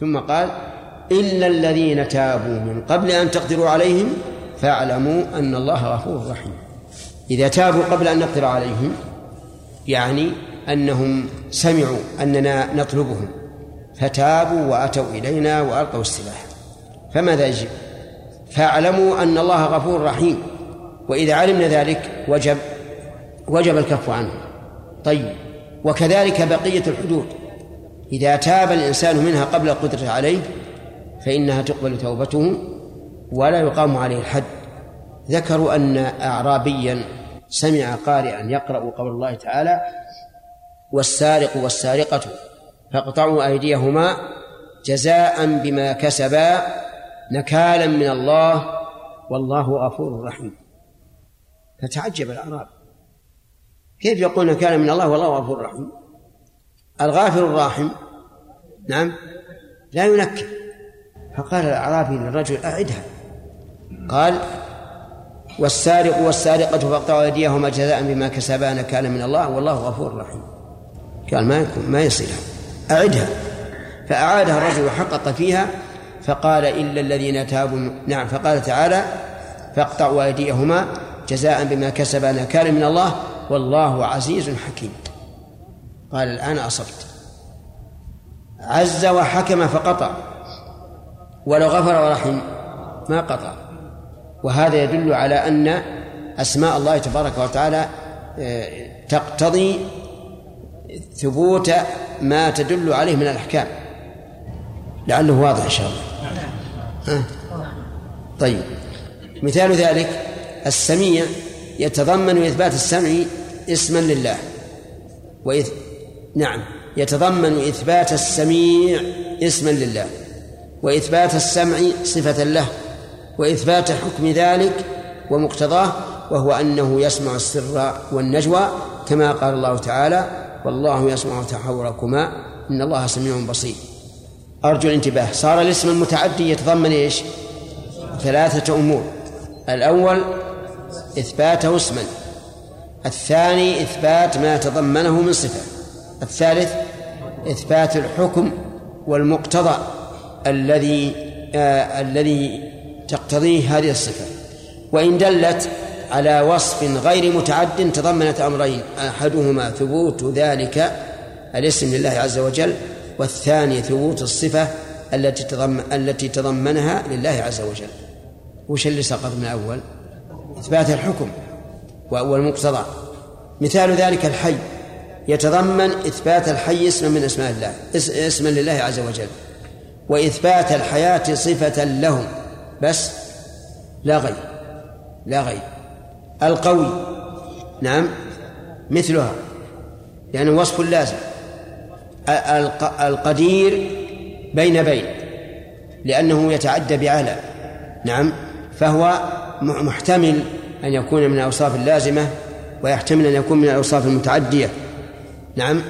ثم قال إلا الذين تابوا من قبل أن تقدروا عليهم فاعلموا أن الله غفور رحيم. إذا تابوا قبل أن نقدر عليهم يعني أنهم سمعوا أننا نطلبهم فتابوا وأتوا إلينا وألقوا السلاح. فماذا يجب؟ فاعلموا أن الله غفور رحيم وإذا علمنا ذلك وجب وجب الكف عنه طيب وكذلك بقية الحدود. إذا تاب الإنسان منها قبل القدرة عليه فإنها تقبل توبته ولا يقام عليه الحد. ذكروا أن أعرابيا سمع قارئا يقرأ قول الله تعالى والسارق والسارقة فاقطعوا أيديهما جزاء بما كسبا نكالا من الله والله غفور رحيم. فتعجب الأعراب. كيف يقول نكالا من الله والله غفور رحيم؟ الغافر الراحم. نعم. لا ينكر. فقال الأعرابي للرجل أعدها. قال والسارق والسارقة فاقطعوا أيديهما جزاء بما كسبا نكالا من الله والله غفور رحيم. قال ما يكون ما يصير. أعدها. فأعادها الرجل وحقق فيها فقال إلا الذين تابوا نعم فقال تعالى فاقطعوا أيديهما جزاء بما كسبا نكالا من الله والله عزيز حكيم. قال الآن أصبت. عز وحكم فقطع. ولو غفر ورحم ما قطع. وهذا يدل على أن أسماء الله تبارك وتعالى آه، تقتضي ثبوت ما تدل عليه من الأحكام. لعله واضح إن شاء الله. ها؟ طيب. مثال ذلك السميع يتضمن إثبات السمع اسما لله. نعم. يتضمن إثبات السميع اسما لله وإثبات السمع صفة له وإثبات حكم ذلك ومقتضاه وهو أنه يسمع السر والنجوى كما قال الله تعالى والله يسمع تحوركما إن الله سميع بصير. أرجو الانتباه. صار الاسم المتعدي يتضمن إيش؟ ثلاثة أمور. الأول إثباته اسما. الثاني إثبات ما تضمنه من صفة. الثالث إثبات الحكم والمقتضى الذي آه الذي تقتضيه هذه الصفة. وإن دلت على وصف غير متعد تضمنت أمرين أحدهما ثبوت ذلك الاسم لله عز وجل والثاني ثبوت الصفة التي تضمن التي تضمنها لله عز وجل. وش اللي سقط من الأول؟ إثبات الحكم والمقتضى. مثال ذلك الحي. يتضمن إثبات الحي اسما من أسماء الله اسما لله عز وجل وإثبات الحياة صفة له بس لا غير لا غير. القوي نعم مثلها يعني وصف لازم. القدير بين بين لأنه يتعدى بعلى نعم فهو محتمل أن يكون من الأوصاف اللازمة ويحتمل أن يكون من الأوصاف المتعدية. نعم.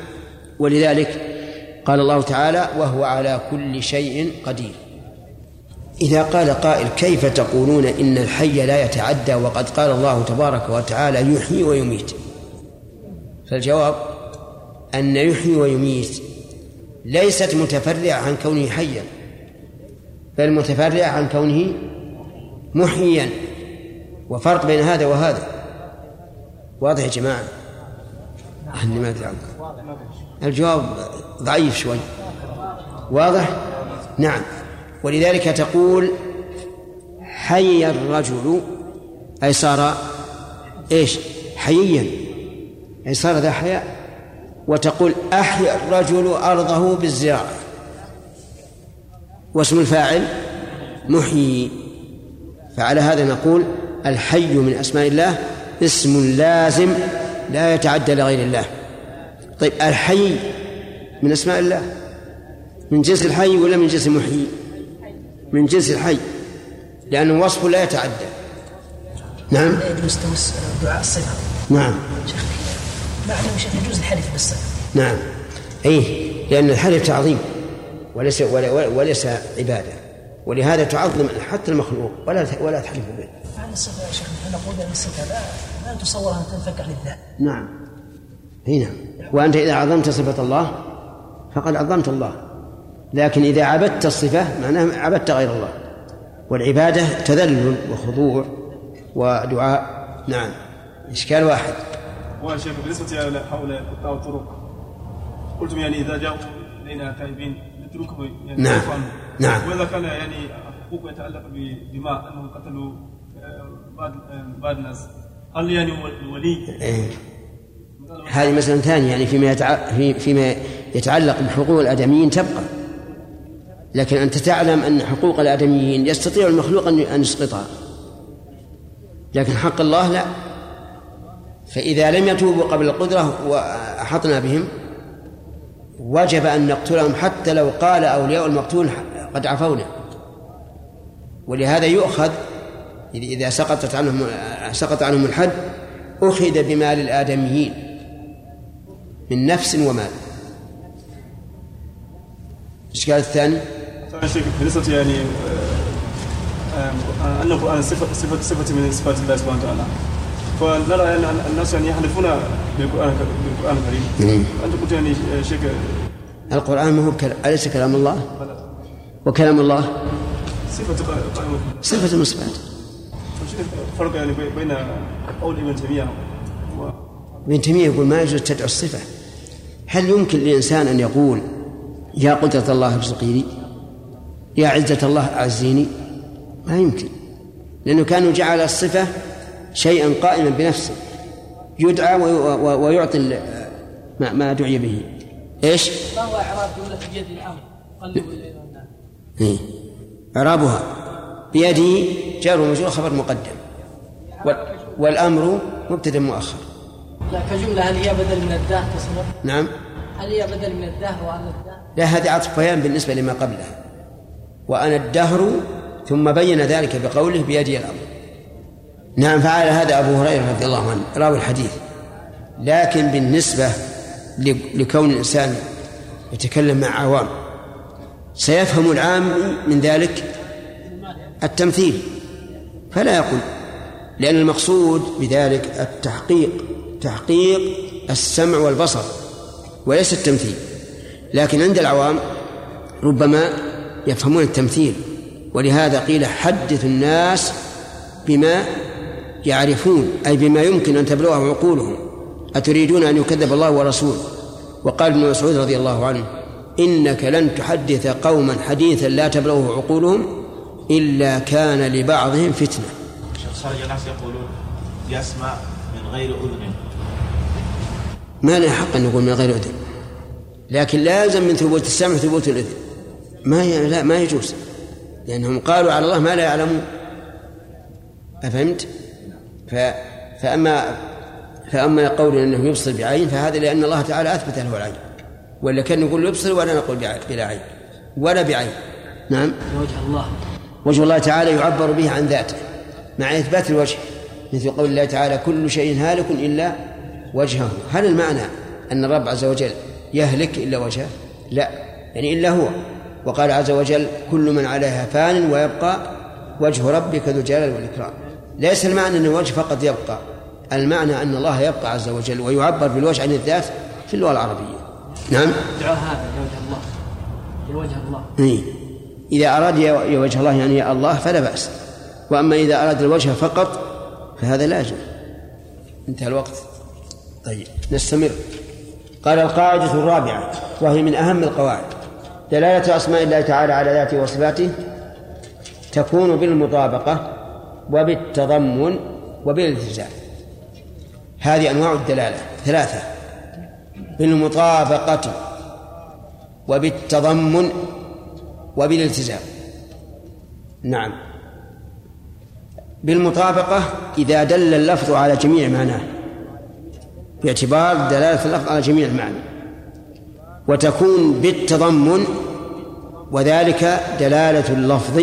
ولذلك قال الله تعالى وهو على كل شيء قدير. إذا قال قائل كيف تقولون إن الحي لا يتعدى وقد قال الله تبارك وتعالى يحيي ويميت؟ فالجواب أن يحيي ويميت ليست متفرعة عن كونه حيا بل متفرعة عن كونه محييا. وفرق بين هذا وهذا. واضح يا جماعة؟ أني ما أدري الجواب ضعيف شوي. واضح؟ نعم. ولذلك تقول حي الرجل أي صار إيش؟ حييا. أي صار ذا حياء. وتقول أحيا الرجل أرضه بالزراعة. واسم الفاعل محيي. فعلى هذا نقول الحي من أسماء الله اسم لازم لا يتعدى لغير الله. طيب الحي من أسماء الله؟ من جنس الحي ولا من جنس المحيي؟ من جنس الحي لأنه وصف لا يتعدى. نعم؟ لا يجوز توس دعاء الصفة. نعم. شيخ مع أنه شيخ يجوز الحلف بالصفة. نعم. أي لأن الحلف تعظيم وليس وليس عبادة. ولهذا تعظم حتى المخلوق ولا ولا تحلف به. عن الصفة يا شيخ نقول أن الصفة لا لا تصور أن تنفك لله. نعم. إي نعم. وأنت إذا عظمت صفة الله فقد عظمت الله. لكن إذا عبدت الصفة معناه عبدت غير الله. والعبادة تذلل وخضوع ودعاء. نعم. إشكال واحد. وشيخ بالنسبة لهؤلاء قطاع الطرق قلتم يعني إذا جاءوا إلينا تائبين نتركهم يعني نعم. نعم. وإذا كان يعني حقوق يتعلق بدماء أنهم قتلوا آه، بعض آه، بعض الناس هل يعني الولي؟ إيه. هذه مسألة ثانية يعني فيما. فيما يتعلق بحقوق الآدميين تبقى. لكن أنت تعلم أن حقوق الآدميين يستطيع المخلوق أن يسقطها. لكن حق الله لا. فإذا لم يتوبوا قبل القدرة وأحطنا بهم وجب أن نقتلهم حتى لو قال أولياء المقتول قد عفونا. ولهذا يؤخذ إذا سقطت عنهم سقط عنهم الحد أخذ بمال الآدميين. من نفس ومال. الإشكال الثاني؟ بالنسبة يعني أن القرآن صفة صفة صفة من صفات الله سبحانه وتعالى. فنرى أن الناس يعني يحلفون بالقرآن بالقرآن الكريم. أنت قلت يعني شيخ القرآن ما هو كلام أليس كلام الله؟ وكلام الله؟ صفة قائمة. صفة من صفات فرق يعني بين قول ابن تيمية ابن تيمية يقول ما يجوز تدعو الصفة. هل يمكن لإنسان أن يقول يا قدرة الله ارزقي لي يا عزة الله أعزيني ما يمكن لأنه كان جعل الصفة شيئا قائما بنفسه. يدعى ويعطي ما دعي به. إيش؟ ما هو إعراب جملة بيد الأمر. قلبوا الينا إيه؟ إعرابها بيده جار ومجرور خبر مقدم. والأمر مبتدأ مؤخر لا كجملة هل هي بدل من الداه تصبر؟ نعم. هل هي بدل من الداه وأنا الداه؟ لا هذه عطف بيان بالنسبة لما قبلها. وأنا الدهر ثم بين ذلك بقوله بيدي الأمر. نعم فعل هذا أبو هريرة رضي الله عنه راوي الحديث. لكن بالنسبة لكون الإنسان يتكلم مع عوام سيفهم العام من ذلك التمثيل. فلا يقول لأن المقصود بذلك التحقيق تحقيق السمع والبصر. وليس التمثيل. لكن عند العوام ربما يفهمون التمثيل. ولهذا قيل حدث الناس بما يعرفون أي بما يمكن أن تبلغه عقولهم. أتريدون أن يكذب الله ورسوله؟ وقال ابن مسعود رضي الله عنه إنك لن تحدث قوما حديثا لا تبلغه عقولهم إلا كان لبعضهم فتنة. خرج الناس يقولون يسمع من غير أذن. ما له حق أن يقول من غير أذن. لكن لازم من ثبوت السمع ثبوت الأذن. ما ي... لا ما يجوز. لأنهم قالوا على الله ما لا يعلمون. أفهمت؟ ف... فأما فأما قول أنه يبصر بعين فهذا لأن الله تعالى أثبت له العين. ولا كان نقول يبصر ولا نقول بلا عين. ولا بعين. نعم؟ وجه الله. وجه الله تعالى يعبر به عن ذاته مع إثبات الوجه مثل قول الله تعالى كل شيء هالك إلا وجهه. هل المعنى أن الرب عز وجل يهلك إلا وجهه؟ لا. يعني إلا هو. وقال عز وجل كل من عليها فان ويبقى وجه ربك ذو الجلال والإكرام. ليس المعنى أن الوجه فقط يبقى. المعنى أن الله يبقى عز وجل ويعبر بالوجه عن الذات في اللغة العربية. نعم؟ دعاء هذا لوجه الله. لوجه الله. إيه؟ إذا أراد يا وجه الله يعني يا الله فلا بأس. وأما إذا أراد الوجه فقط فهذا لا يجوز. انتهى الوقت. طيب نستمر. قال القاعدة الرابعة وهي من أهم القواعد. دلالة أسماء الله تعالى على ذاته وصفاته تكون بالمطابقة وبالتضمن وبالالتزام. هذه أنواع الدلالة. ثلاثة بالمطابقة وبالتضمن وبالالتزام. نعم. بالمطابقة إذا دل اللفظ على جميع معناه. باعتبار دلالة اللفظ على جميع المعنى وتكون بالتضمن وذلك دلالة اللفظ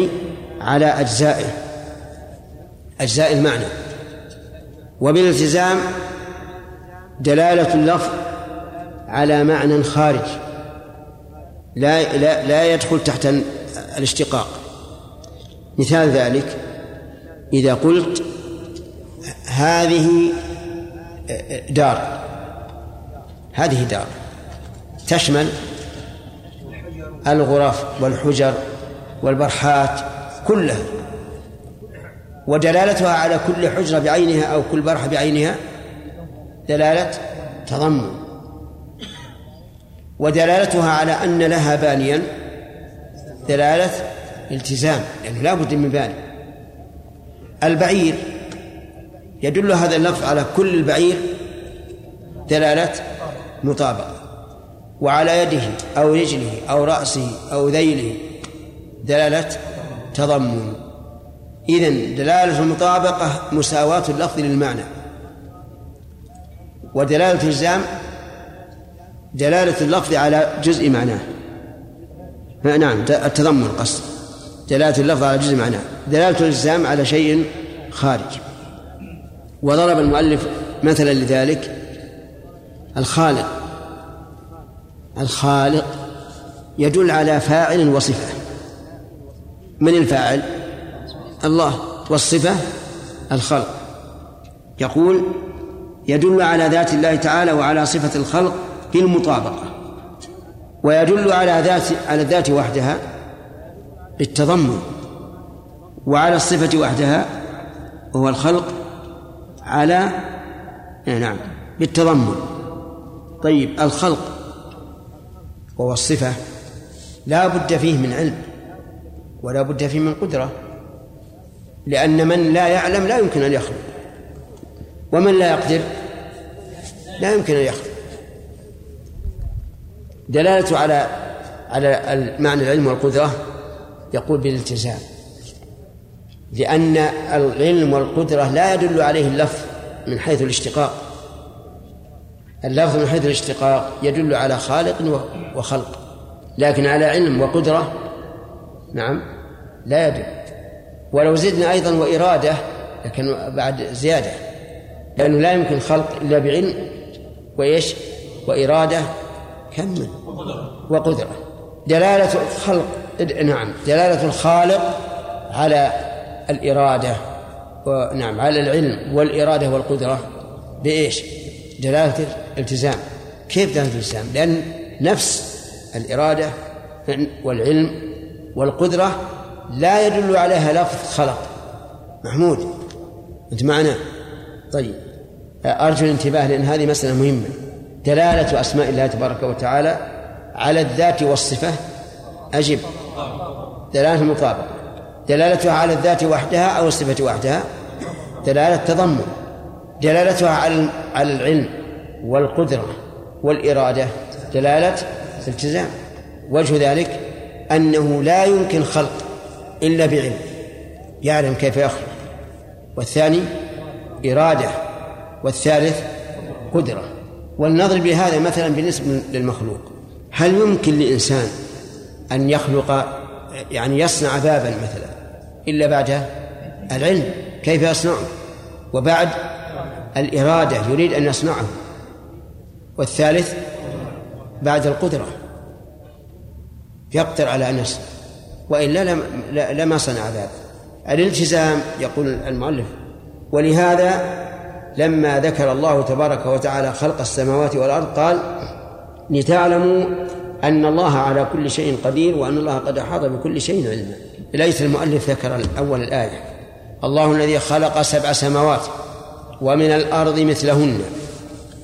على أجزائه أجزاء المعنى. وبالالتزام دلالة اللفظ على معنى خارج. لا لا لا يدخل تحت الاشتقاق. مثال ذلك إذا قلت هذه دار. هذه دار. تشمل الغرف والحجر والبرحات كلها. ودلالتها على كل حجرة بعينها أو كل برحة بعينها دلالة تضمن. ودلالتها على أن لها بانيا دلالة التزام يعني لا بد من باني. البعير يدل هذا اللفظ على كل البعير دلالة مطابقة. وعلى يده أو رجله أو رأسه أو ذيله دلالة تضمن. إذن دلالة المطابقة مساواة اللفظ للمعنى. ودلالة الإلزام دلالة اللفظ على جزء معناه. نعم التضمن قصد. دلالة اللفظ على جزء معناه. دلالة الإلزام على شيء خارج. وضرب المؤلف مثلا لذلك الخالق. الخالق يدل على فاعل وصفة. من الفاعل؟ الله. والصفة الخلق. يقول يدل على ذات الله تعالى وعلى صفة الخلق بالمطابقة. ويدل على ذات على الذات وحدها بالتضمن. وعلى الصفة وحدها وهو الخلق على نعم بالتضمن. طيب الخلق وهو الصفة لا بد فيه من علم ولا بد فيه من قدرة لأن من لا يعلم لا يمكن أن يخلق ومن لا يقدر لا يمكن أن يخلق. دلالته على على معنى العلم والقدرة يقول بالالتزام. لأن العلم والقدرة لا يدل عليه اللفظ من حيث الاشتقاق. اللفظ من حيث الاشتقاق يدل على خالق وخلق لكن على علم وقدرة نعم لا يدل. ولو زدنا أيضا وإرادة لكن بعد زيادة لأنه لا يمكن خلق إلا بعلم وإيش؟ وإرادة كم وقدرة. دلالة الخلق نعم دلالة الخالق على الإرادة نعم على العلم والإرادة والقدرة بإيش؟ دلالة الالتزام. كيف دلالة الالتزام؟ لأن نفس الإرادة والعلم والقدرة لا يدل عليها لفظ خلق. محمود أنت معنا؟ طيب أرجو الانتباه لأن هذه مسألة مهمة. دلالة أسماء الله تبارك وتعالى على الذات والصفة. أجب. دلالة المطابقة. دلالتها على الذات وحدها أو الصفة وحدها؟ دلالة تضمن دلالتها على على العلم والقدرة والإرادة. دلالة التزام وجه ذلك أنه لا يمكن خلق إلا بعلم. يعلم كيف يخلق. والثاني إرادة. والثالث قدرة. ولنضرب بهذا مثلا بالنسبة للمخلوق. هل يمكن لإنسان أن يخلق يعني يصنع بابا مثلا؟ إلا بعد العلم. كيف يصنعه وبعد الإرادة يريد أن يصنعه. والثالث بعد القدرة. يقدر على أن يصنع. وإلا لما صنع ذلك الالتزام يقول المؤلف. ولهذا لما ذكر الله تبارك وتعالى خلق السماوات والأرض قال لتعلموا أن الله على كل شيء قدير وأن الله قد أحاط بكل شيء علما. ليس المؤلف ذكر أول الآية. الله الذي خلق سبع سماوات ومن الأرض مثلهن.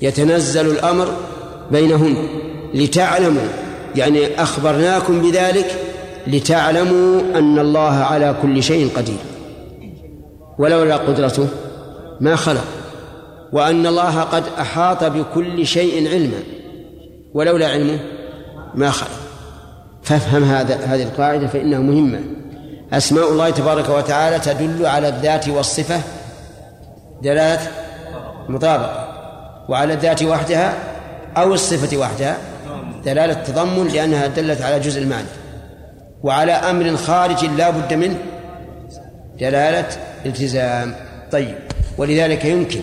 يتنزل الأمر بينهن لتعلموا يعني أخبرناكم بذلك لتعلموا أن الله على كل شيء قدير. ولولا قدرته ما خلق. وأن الله قد أحاط بكل شيء علما. ولولا علمه ما خلق. فافهم هذا هذه القاعدة فإنها مهمة. أسماء الله تبارك وتعالى تدل على الذات والصفة. دلالة مطابقة. وعلى الذات وحدها أو الصفة وحدها. دلالة تضمن لأنها دلت على جزء المعنى. وعلى أمر خارج لا بد منه. دلالة التزام طيب. ولذلك يمكن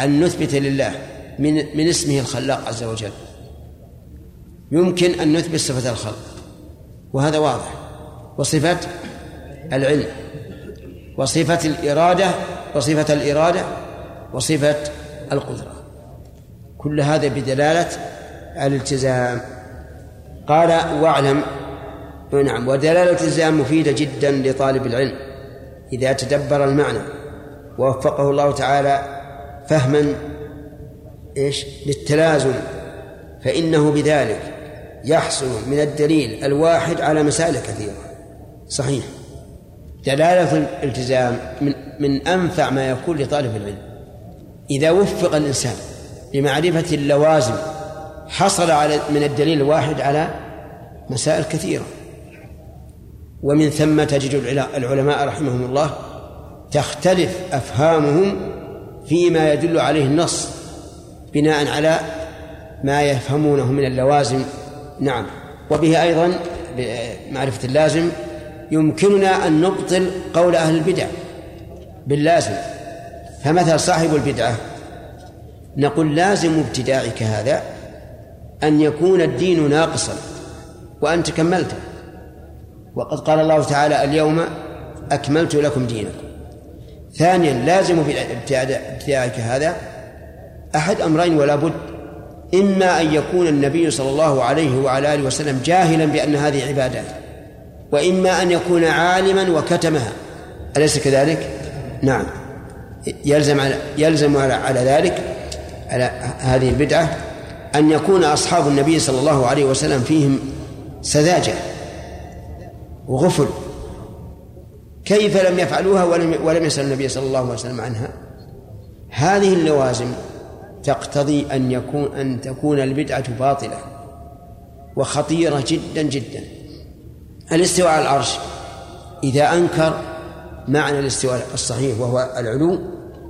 أن نثبت لله من من اسمه الخلاق عز وجل. يمكن أن نثبت صفة الخلق. وهذا واضح. وصفة العلم. وصفة الإرادة وصفة الإرادة وصفة القدرة. كل هذا بدلالة الالتزام. قال واعلم. نعم ودلالة الالتزام مفيدة جدا لطالب العلم. إذا تدبر المعنى ووفقه الله تعالى فهما إيش؟ للتلازم. فإنه بذلك يحصل من الدليل الواحد على مسائل كثيرة. صحيح. دلالة الالتزام من من أنفع ما يكون لطالب العلم. إذا وفق الإنسان لمعرفة اللوازم حصل على من الدليل الواحد على مسائل كثيرة. ومن ثم تجد العلماء رحمهم الله تختلف أفهامهم فيما يدل عليه النص بناء على ما يفهمونه من اللوازم. نعم. وبه أيضا معرفة اللازم يمكننا أن نبطل قول أهل البدع. باللازم. فمثل صاحب البدعة. نقول لازم ابتداعك هذا أن يكون الدين ناقصا. وأنت كملته. وقد قال الله تعالى اليوم أكملت لكم دينكم. ثانيا لازم في ابتداعك هذا أحد أمرين ولا بد. إما أن يكون النبي صلى الله عليه وعلى آله وسلم جاهلا بأن هذه عبادات. وإما أن يكون عالما وكتمها أليس كذلك؟ نعم. يلزم على يلزم على, على ذلك على هذه البدعة أن يكون أصحاب النبي صلى الله عليه وسلم فيهم سذاجة وغفل. كيف لم يفعلوها ولم ولم يسأل النبي صلى الله عليه وسلم عنها؟ هذه اللوازم تقتضي أن يكون أن تكون البدعة باطلة وخطيرة جدا جدا. الاستواء على العرش. إذا أنكر معنى الاستواء الصحيح وهو العلو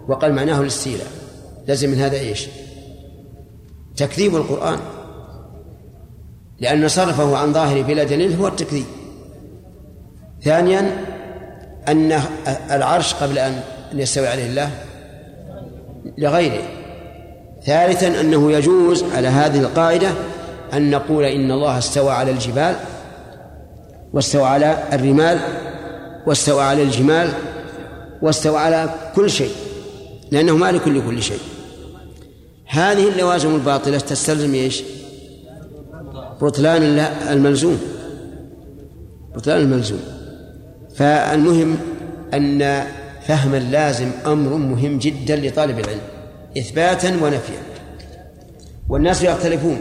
وقال معناه الاستيلاء. لازم من هذا إيش؟ تكذيب القرآن. لأن صرفه عن ظاهره بلا دليل هو التكذيب. ثانيا أن العرش قبل أن يستوي عليه الله لغيره. ثالثا أنه يجوز على هذه القاعدة أن نقول إن الله استوى على الجبال. واستوى على الرمال واستوى على الجمال واستوى على كل شيء لأنه مالك لكل شيء. هذه اللوازم الباطلة تستلزم إيش؟ بطلان الملزوم. بطلان الملزوم. فالمهم أن فهم اللازم أمر مهم جدا لطالب العلم إثباتا ونفيا. والناس يختلفون.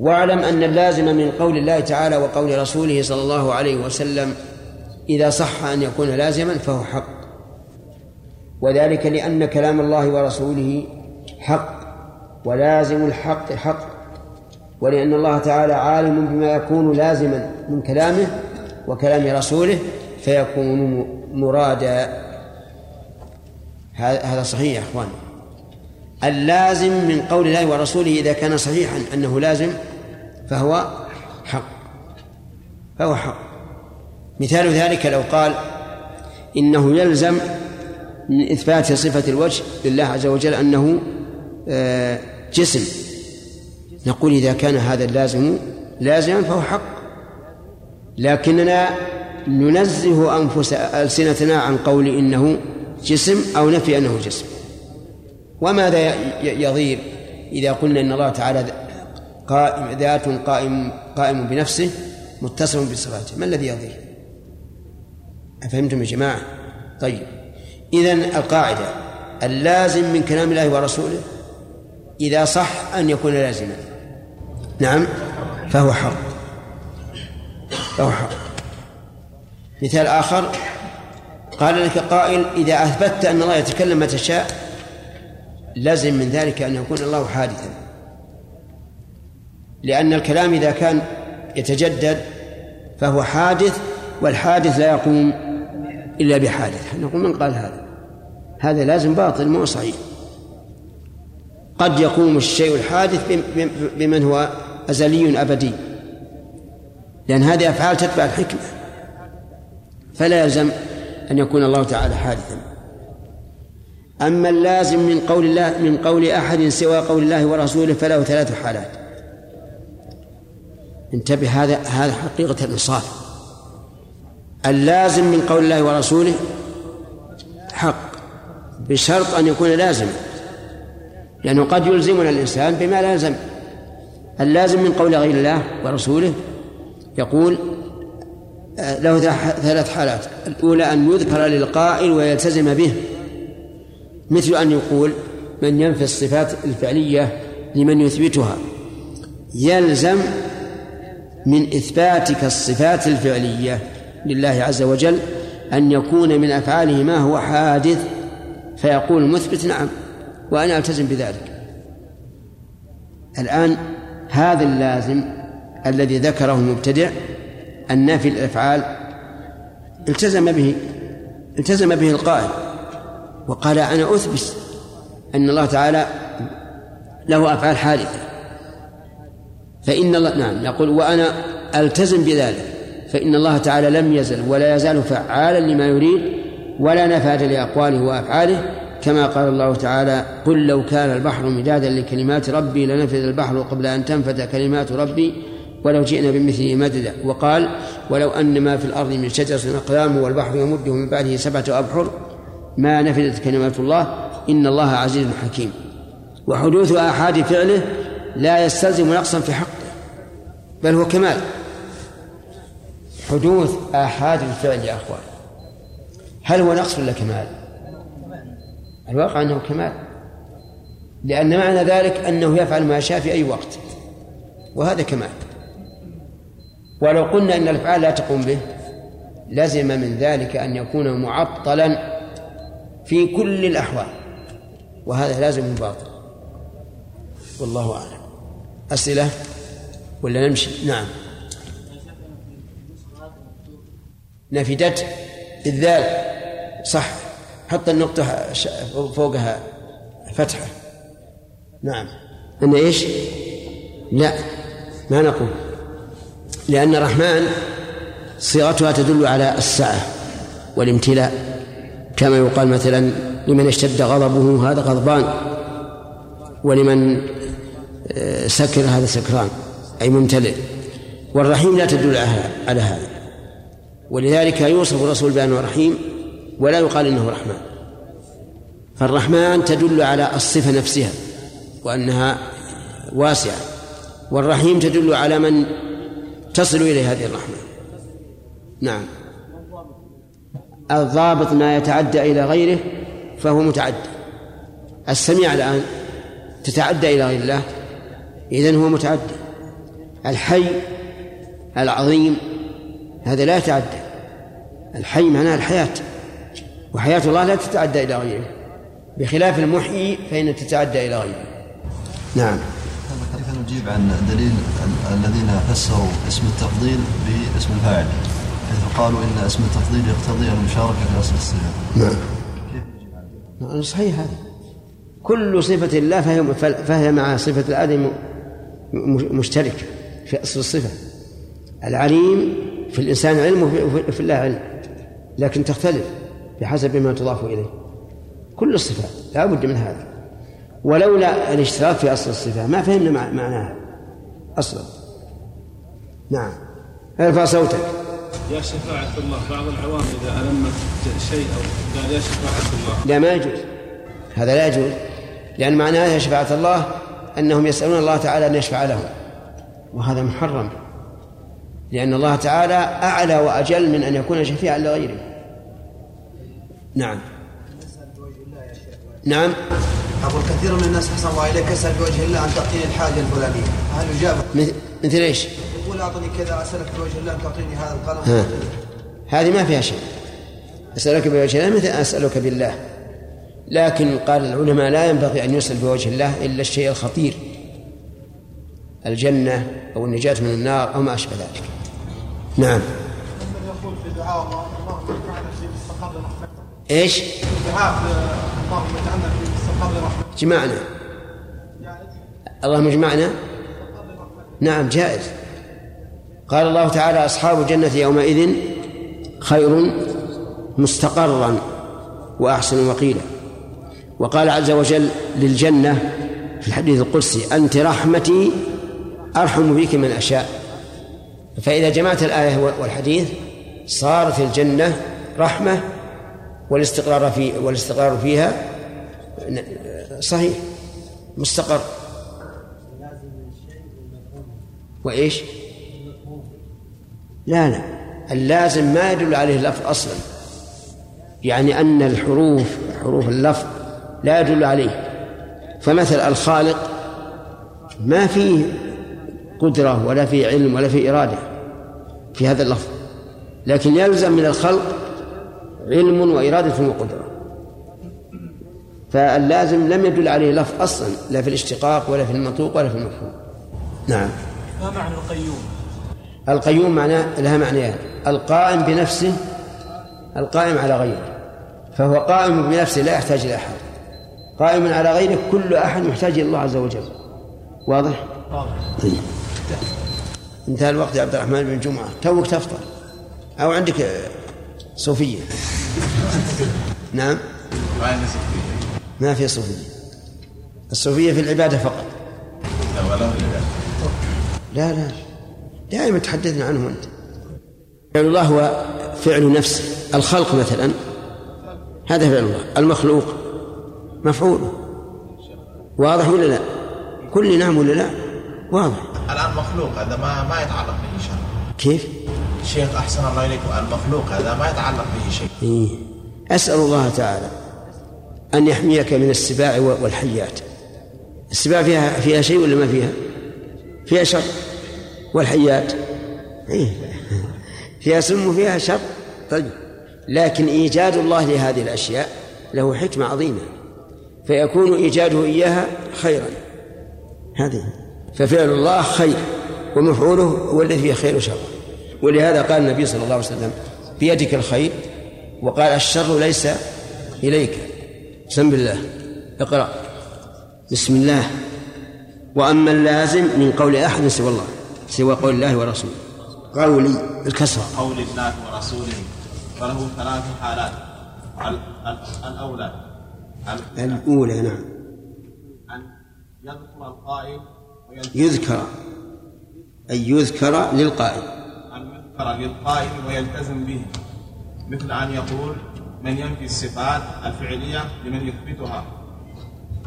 واعلم أن اللازم من قول الله تعالى وقول رسوله صلى الله عليه وسلم إذا صح أن يكون لازما فهو حق. وذلك لأن كلام الله ورسوله حق ولازم الحق حق ولأن الله تعالى عالم بما يكون لازما من كلامه وكلام رسوله فيكون مرادا. هذا صحيح يا اخوان اللازم من قول الله ورسوله إذا كان صحيحا أنه لازم فهو حق. فهو حق. مثال ذلك لو قال إنه يلزم من إثبات صفة الوجه لله عز وجل أنه آه، جسم. نقول إذا كان هذا اللازم لازما فهو حق. لكننا ننزه أنفس ألسنتنا عن قول إنه جسم أو نفي أنه جسم. وماذا يضير إذا قلنا إن الله تعالى قائم ذات قائم قائم بنفسه متصل بصفاته. ما الذي يضير أفهمتم يا جماعة؟ طيب. إذا القاعدة اللازم من كلام الله ورسوله إذا صح أن يكون لازما. نعم. فهو حق. فهو حق. مثال آخر قال لك قائل إذا أثبتت أن الله يتكلم متى شاء لازم من ذلك أن يكون الله حادثا. لأن الكلام إذا كان يتجدد فهو حادث والحادث لا يقوم إلا بحادث. نقول من قال هذا؟ هذا لازم باطل مو صحيح. قد يقوم الشيء الحادث بمن هو أزلي أبدي. لأن هذه أفعال تتبع الحكمة. فلا يلزم أن يكون الله تعالى حادثا. أما اللازم من قول الله من قول أحد سوى قول الله ورسوله فله ثلاث حالات. انتبه هذا هذا حقيقة الإنصاف. اللازم من قول الله ورسوله حق بشرط أن يكون لازما لأنه قد يلزمنا الإنسان بما لا اللازم من قول غير الله ورسوله يقول له ثلاث حالات. الأولى أن يذكر للقائل ويلتزم به مثل أن يقول من ينفي الصفات الفعلية لمن يثبتها. يلزم من إثباتك الصفات الفعلية لله عز وجل أن يكون من أفعاله ما هو حادث فيقول المثبت نعم وأنا ألتزم بذلك. الآن هذا اللازم الذي ذكره المبتدع النافي الأفعال التزم به التزم به القائل وقال أنا أثبت أن الله تعالى له أفعال حادثة. فإن الله نعم يقول وأنا ألتزم بذلك فإن الله تعالى لم يزل ولا يزال فعالا لما يريد ولا نفاد لأقواله وأفعاله كما قال الله تعالى قل لو كان البحر مدادا لكلمات ربي لنفذ البحر قبل أن تنفذ كلمات ربي ولو جئنا بمثله مددا. وقال ولو أن ما في الأرض من شجرة أقلام والبحر يمده من بعده سبعة أبحر ما نفذت كلمات الله إن الله عزيز حكيم. وحدوث آحاد فعله لا يستلزم نقصا في حقه بل هو كمال. حدوث آحاد الفعل يا أخوان. هل هو نقص ولا كمال؟ الواقع أنه كمال لأن معنى ذلك أنه يفعل ما شاء في أي وقت وهذا كمال. ولو قلنا أن الأفعال لا تقوم به لزم من ذلك أن يكون معطلا في كل الأحوال وهذا لازم باطل. والله أعلم. أسئلة ولا نمشي؟ نعم. نفدت الذال صح. حط النقطة فوقها. فتحة. نعم. أن إيش؟ لا. ما نقول. لأن الرحمن صيغتها تدل على السعة والامتلاء. كما يقال مثلا لمن اشتد غضبه هذا غضبان ولمن سكر هذا سكران أي ممتلئ. والرحيم لا تدل على هذا ولذلك يوصف الرسول بأنه رحيم ولا يقال إنه رحمن. فالرحمن تدل على الصفة نفسها وأنها واسعة. والرحيم تدل على من تصل إليه هذه الرحمة. نعم. الضابط ما يتعدى إلى غيره فهو متعدى. السميع الآن تتعدى إلى غير الله إذن هو متعدى. الحي العظيم هذا لا يتعدى. الحي معناه الحياة وحياة الله لا تتعدى إلى غيره. بخلاف المحيي فإن تتعدى إلى غيره. نعم. كيف نجيب عن دليل الذين فسروا اسم التفضيل باسم الفاعل؟ حيث قالوا إن اسم التفضيل يقتضي المشاركة في أصل الصفة. نعم. كيف نجيب عنه؟ نعم، صحيح هذا. كل صفة الله فهي فهي مع صفة الآدم مشتركة في أصل الصفة. العليم في الإنسان علم وفي الله علم لكن تختلف بحسب ما تضاف إليه. كل الصفات لا بد من هذا. ولولا الاشتراك في أصل الصفة ما فهمنا معناها أصلا. نعم. ارفع صوتك. يا شفاعة الله بعض العوام إذا ألمت شيء أو قال يا شفاعة الله. لا ما يجوز. هذا لا يجوز لأن معناه يا شفاعة الله أنهم يسألون الله تعالى أن يشفع لهم. وهذا محرم. لأن الله تعالى أعلى وأجل من أن يكون شفيعا لغيره. نعم. نعم. أقول كثير من الناس أحسن الله إليك يسأل بوجه الله أن تعطيني الحاجة الفلانية. هل يجاب؟ مثل إيش؟ يقول أعطني كذا أسألك بوجه الله أن تعطيني هذا القلم. هذه ما فيها شيء. أسألك بوجه الله مثل أسألك بالله. لكن قال العلماء لا ينبغي أن يسأل بوجه الله إلا الشيء الخطير الجنة أو النجاة من النار أو ما أشبه ذلك. نعم. إيش؟ اللهم اجعلنا في جمعنا. اللهم اجمعنا. نعم جائز. قال الله تعالى أصحاب الجنة يومئذ خير مستقرا وأحسن وقيلا. وقال عز وجل للجنة في الحديث القدسي أنت رحمتي أرحم بك من أشاء. فإذا جمعت الآية والحديث صارت الجنة رحمة والاستقرار في والاستقرار فيها صحيح مستقر. وإيش؟ لا لا. اللازم ما يدل عليه اللفظ أصلا. يعني أن الحروف حروف اللفظ لا يدل عليه. فمثل الخالق ما فيه قدرة ولا فيه علم ولا فيه إرادة في هذا اللفظ. لكن يلزم من الخلق علم وإرادة وقدرة. فاللازم لم يدل عليه لفظ أصلا لا في الاشتقاق ولا في المنطوق ولا في المفهوم. نعم. ما معنى القيوم؟ القيوم معناه لها معنيان. القائم بنفسه القائم على غيره. فهو قائم بنفسه لا يحتاج إلى أحد. قائم على غيره كل أحد محتاج إلى الله عز وجل. واضح؟ واضح. طيب. انتهى الوقت يا عبد الرحمن بن جمعة. توك تفطر. أو عندك صوفية. نعم؟ ما في صوفية. الصوفية في العبادة فقط. لا لا. دائما تحدثنا عنه أنت. فعل الله هو فعل نفسه. الخلق مثلا. هذا فعل الله. المخلوق. مفعوله واضح ولا لا؟ كل نعم ولا لا؟ واضح. الآن مخلوق هذا ما ما يتعلق به شيء. كيف؟ شيخ أحسن الله إليكم. المخلوق هذا ما يتعلق به شيء. إيه. أسأل الله تعالى أن يحميك من السباع والحيات. السباع فيها فيها شيء ولا ما فيها؟ فيها شر والحيات؟ إيه. فيها سم وفيها شر. طيب. لكن إيجاد الله لهذه الأشياء له حكمة عظيمة. فيكون إيجاده إياها خيرا. هذه. ففعل الله خير ومفعوله هو الذي فيه خير وشر. ولهذا قال النبي صلى الله عليه وسلم بيدك الخير وقال الشر ليس إليك. بسم بالله اقرأ. بسم الله. وأما اللازم من قول أحد سوى الله سوى قول الله ورسوله. قولي الكسرة قول الله ورسوله. فله ثلاث حالات. ال- ال- الأولى ال- الأولى نعم. أن يذكر القائل يذكر. أي يذكر للقائل. أن يذكر للقائل ويلتزم به. مثل أن يقول من ينفي الصفات الفعلية لمن يثبتها.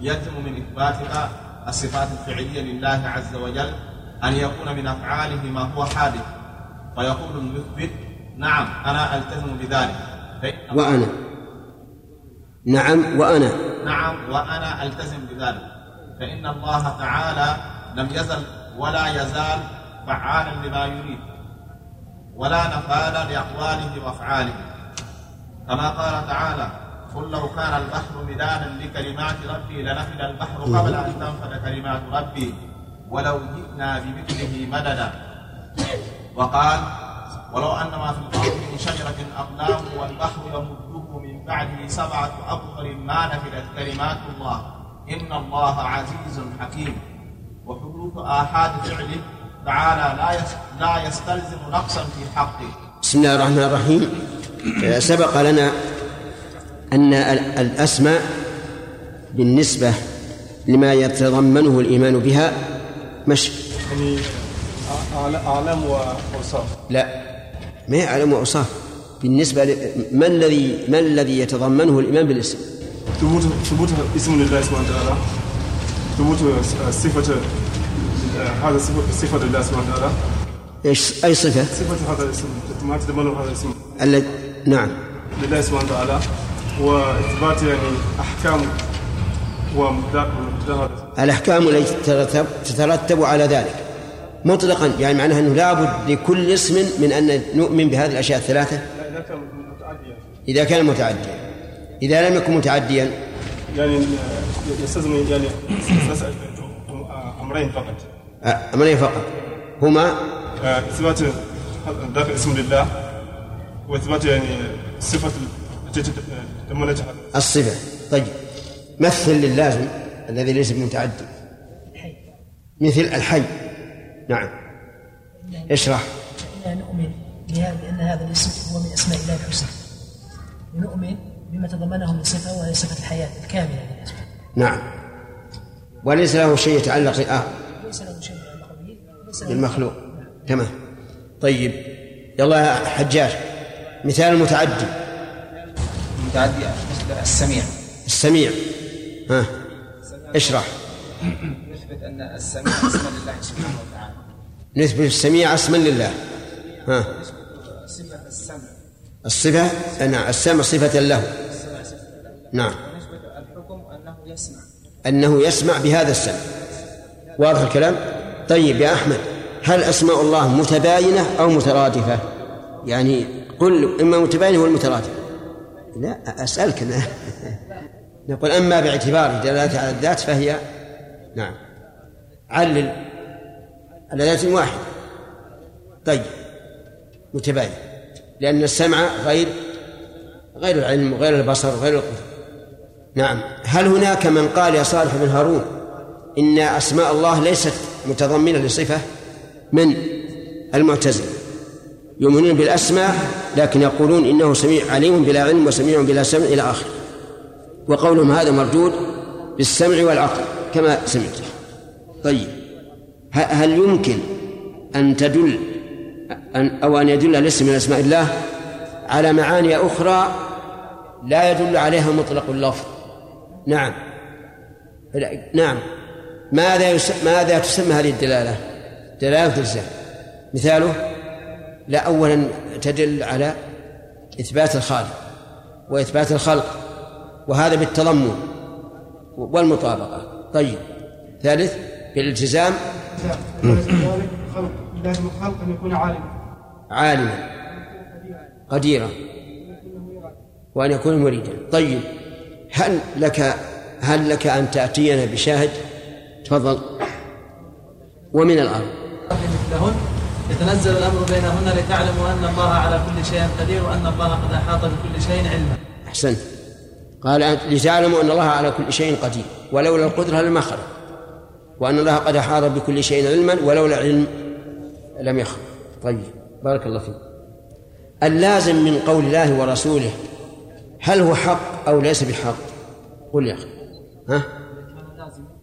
يلزم من إثباتها الصفات الفعلية لله عز وجل أن يكون من أفعاله ما هو حادث. فيقول المثبت نعم أنا ألتزم بذلك. وأنا. نعم وأنا. نعم وأنا ألتزم بذلك. فإن الله تعالى لم يزل ولا يزال فعالا لما يريد ولا نفاذ لأقواله وأفعاله. كما قال تعالى قل لو كان البحر مدادا لكلمات ربي لنفد البحر قبل أن تنفد كلمات ربي ولو جئنا بمثله مددا. وقال ولو أن ما في الأرض من شجرة أقلام والبحر يمده بعده سبعة أبطل ما نفدت كلمات الله. إن الله عزيز حكيم. وحدوث آحاد فعله تعالى لا لا يستلزم نقصا في حقه. بسم الله الرحمن الرحيم. سبق لنا أن ال- الأسماء بالنسبة لما يتضمنه الإيمان بها مش يعني أعل- أعلام وأوصاف لا. ما يعلم أوصاف بالنسبة ل... ما الذي ما الذي يتضمنه الإيمان بالاسم؟ ثبوت ثبوت اسم لله سبحانه وتعالى. ثبوت صفة هذا صفة لله سبحانه وتعالى. إيش أي صفة؟ صفة هذا الاسم. ما تتضمنه هذا الاسم. الذي نعم. لله سبحانه وتعالى. وإثبات يعني أحكام ومقتضى الأحكام التي تترتب, على ذلك. مطلقا يعني معناها أنه لابد لكل اسم من أن نؤمن بهذه الأشياء الثلاثة؟ إذا كان متعديا إذا كان متعديا. إذا لم يكن متعديا. يعني يستلزم يعني أمرين فقط. أمرين فقط. هما؟ إثبات ذاك اسم لله وإثبات يعني صفة التي الصفة. طيب. مثل للازم الذي ليس بمتعدي. مثل الحي. نعم. اشرح. نؤمن. بهذا لأن هذا الاسم هو من أسماء الله الحسنى. ونؤمن بما تضمنه من صفة وهي صفة الحياة الكاملة للاسم نعم. وليس له شيء يتعلق آه. ليس له شيء يتعلق به بالمخلوق. تمام. طيب. يلا يا حجاج. مثال المتعدي متعدي مثل السميع. السميع. ها. اشرح. يثبت أن السميع اسم لله سبحانه وتعالى. نثبت السميع اسما لله. ها. الصفة نعم السمع صفة له. نعم. الحكم أنه يسمع أنه يسمع بهذا السمع. واضح الكلام؟ طيب يا أحمد هل أسماء الله متباينة أو مترادفة؟ يعني قل إما متباينة ولا مترادفة. لا أسألك أنا. نقول أما باعتبار دلالة على الذات فهي نعم. علل على ذات واحدة طيب متباين. لأن السمع غير غير العلم وغير البصر وغير القدرة نعم. هل هناك من قال يا صالح بن هارون إن أسماء الله ليست متضمنة لصفة من المعتزلة؟ يؤمنون بالأسماء لكن يقولون إنه سميع عليم بلا علم وسميع بلا سمع إلى آخره. وقولهم هذا مردود بالسمع والعقل كما سمعت. طيب. هل يمكن أن تدل أن أو أن يدل الاسم من أسماء الله على معاني أخرى لا يدل عليها مطلق اللفظ. نعم. نعم. ماذا يس... ماذا تسمى هذه الدلالة؟ دلالة الزام مثاله؟ لا أولا تدل على إثبات الخالق وإثبات الخلق وهذا بالتضمن والمطابقة. طيب. ثالث بالالتزام. خلق لازم الخلق أن يكون عالما. عالما. قديرا. وأن يكون مريدا. طيب. هل لك هل لك أن تأتينا بشاهد؟ تفضل. ومن الأرض. مثلهن يتنزل الأمر بينهن لتعلموا أن الله على كل شيء قدير وأن الله قد أحاط بكل شيء علما. أحسنت. قال لتعلموا أن الله على كل شيء قدير. ولولا القدرة لما خلق. وأن الله قد أحاط بكل شيء علما ولولا العلم لم يخلق طيب بارك الله فيك. اللازم من قول الله ورسوله هل هو حق أو ليس بحق؟ قل يا أخي. ها؟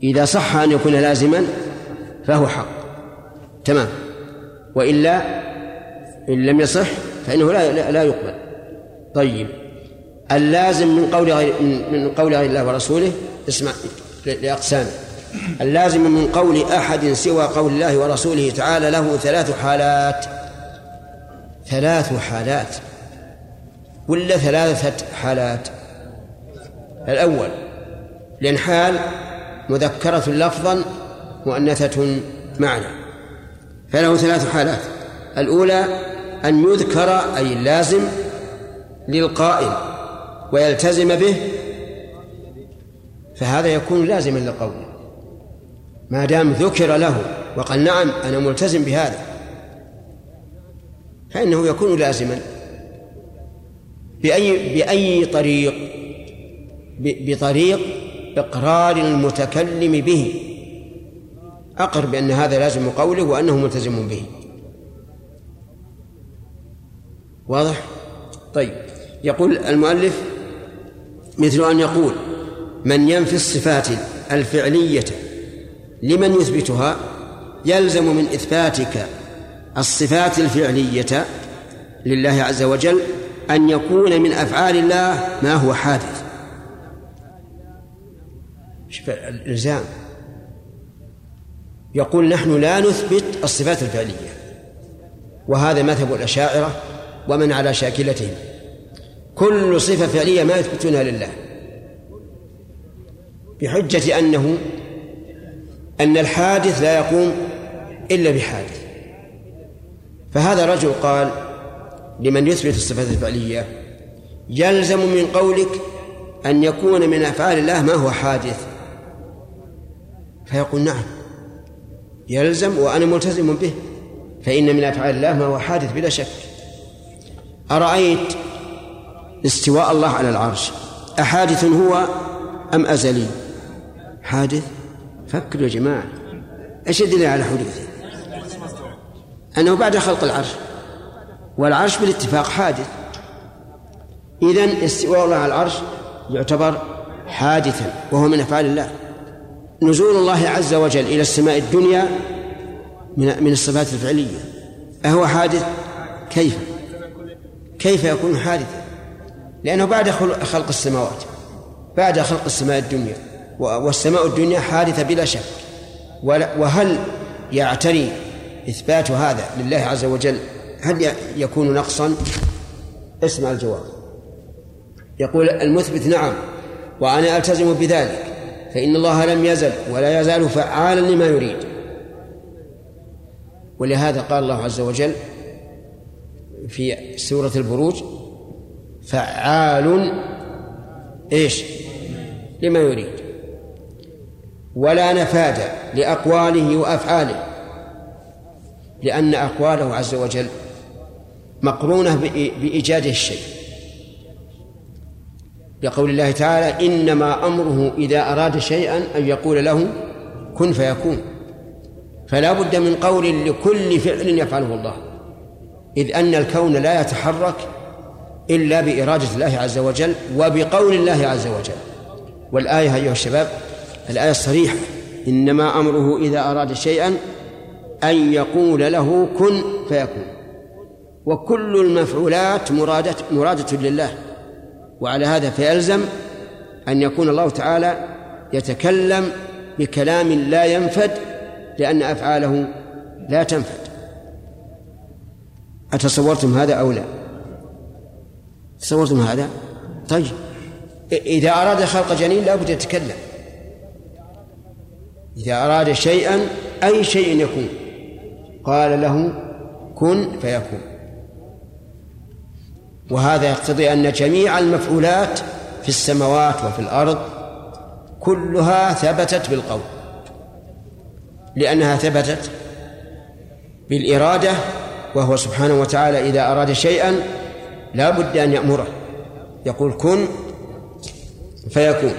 إذا صح أن يكون لازما فهو حق. تمام. وإلا إن لم يصح فإنه لا لا, يقبل. طيب. اللازم من قول غير من قول غير الله ورسوله اسمع لأقسام. اللازم من قول أحد سوى قول الله ورسوله تعالى له ثلاث حالات. ثلاث حالات. ولا ثلاثة حالات؟ الأول لأن حال مذكرة لفظا مؤنثة معنى. فله ثلاث حالات. الأولى أن يذكر أي اللازم للقائل ويلتزم به. فهذا يكون لازما لقوله. ما دام ذكر له وقال نعم أنا ملتزم بهذا فإنه يكون لازما بأي بأي طريق بطريق إقرار المتكلم به. أقر بأن هذا لازم قوله وأنه ملتزم به. واضح؟ طيب. يقول المؤلف مثل أن يقول من ينفي الصفات الفعلية لمن يثبتها يلزم من إثباتك الصفات الفعلية لله عز وجل أن يكون من أفعال الله ما هو حادث. شوف الإلزام. يقول نحن لا نثبت الصفات الفعلية وهذا مذهب الأشاعرة ومن على شاكلتهم. كل صفة فعلية ما يثبتونها لله بحجة أنه أن الحادث لا يقوم إلا بحادث. فهذا رجل قال لمن يثبت الصفات الفعلية يلزم من قولك أن يكون من أفعال الله ما هو حادث. فيقول نعم يلزم وأنا ملتزم به فإن من أفعال الله ما هو حادث بلا شك. أرأيت استواء الله على العرش أحادث هو أم أزلي؟ حادث. فكروا يا جماعة إيش الدليل على حدوثه أنه بعد خلق العرش والعرش بالاتفاق حادث إذن استواء الله على العرش يعتبر حادثا وهو من أفعال الله نزول الله عز وجل إلى السماء الدنيا من من الصفات الفعلية أهو حادث؟ كيف؟ كيف يكون حادثا؟ لأنه بعد خلق السماوات بعد خلق السماء الدنيا والسماء الدنيا حادثة بلا شك. وهل يعتري إثبات هذا لله عز وجل؟ هل يكون نقصا؟ اسمع الجواب. يقول المثبت نعم وأنا ألتزم بذلك فإن الله لم يزل ولا يزال فعالا لما يريد. ولهذا قال الله عز وجل في سورة البروج فعال إيش؟ لما يريد. ولا نفاد لأقواله وأفعاله لأن أقواله عز وجل مقرونة بإيجاد الشيء. لقول الله تعالى إنما أمره إذا أراد شيئا أن يقول له كن فيكون. فلا بد من قول لكل فعل يفعله الله إذ أن الكون لا يتحرك إلا بإرادة الله عز وجل وبقول الله عز وجل. والآية أيها الشباب الآية الصريحة إنما أمره إذا أراد شيئا أن يقول له كن فيكون. وكل المفعولات مرادة مرادة لله. وعلى هذا فيلزم أن يكون الله تعالى يتكلم بكلام لا ينفد لأن أفعاله لا تنفد. أتصورتم هذا أو لا؟ تصورتم هذا؟ طيب. إذا أراد خلق جنين لا بد يتكلم. إذا أراد شيئا أي شيء يكون. قال له كن فيكون. وهذا يقتضي أن جميع المفعولات في السماوات وفي الأرض كلها ثبتت بالقول. لأنها ثبتت بالإرادة وهو سبحانه وتعالى إذا أراد شيئا لا بد أن يأمره. يقول كن فيكون.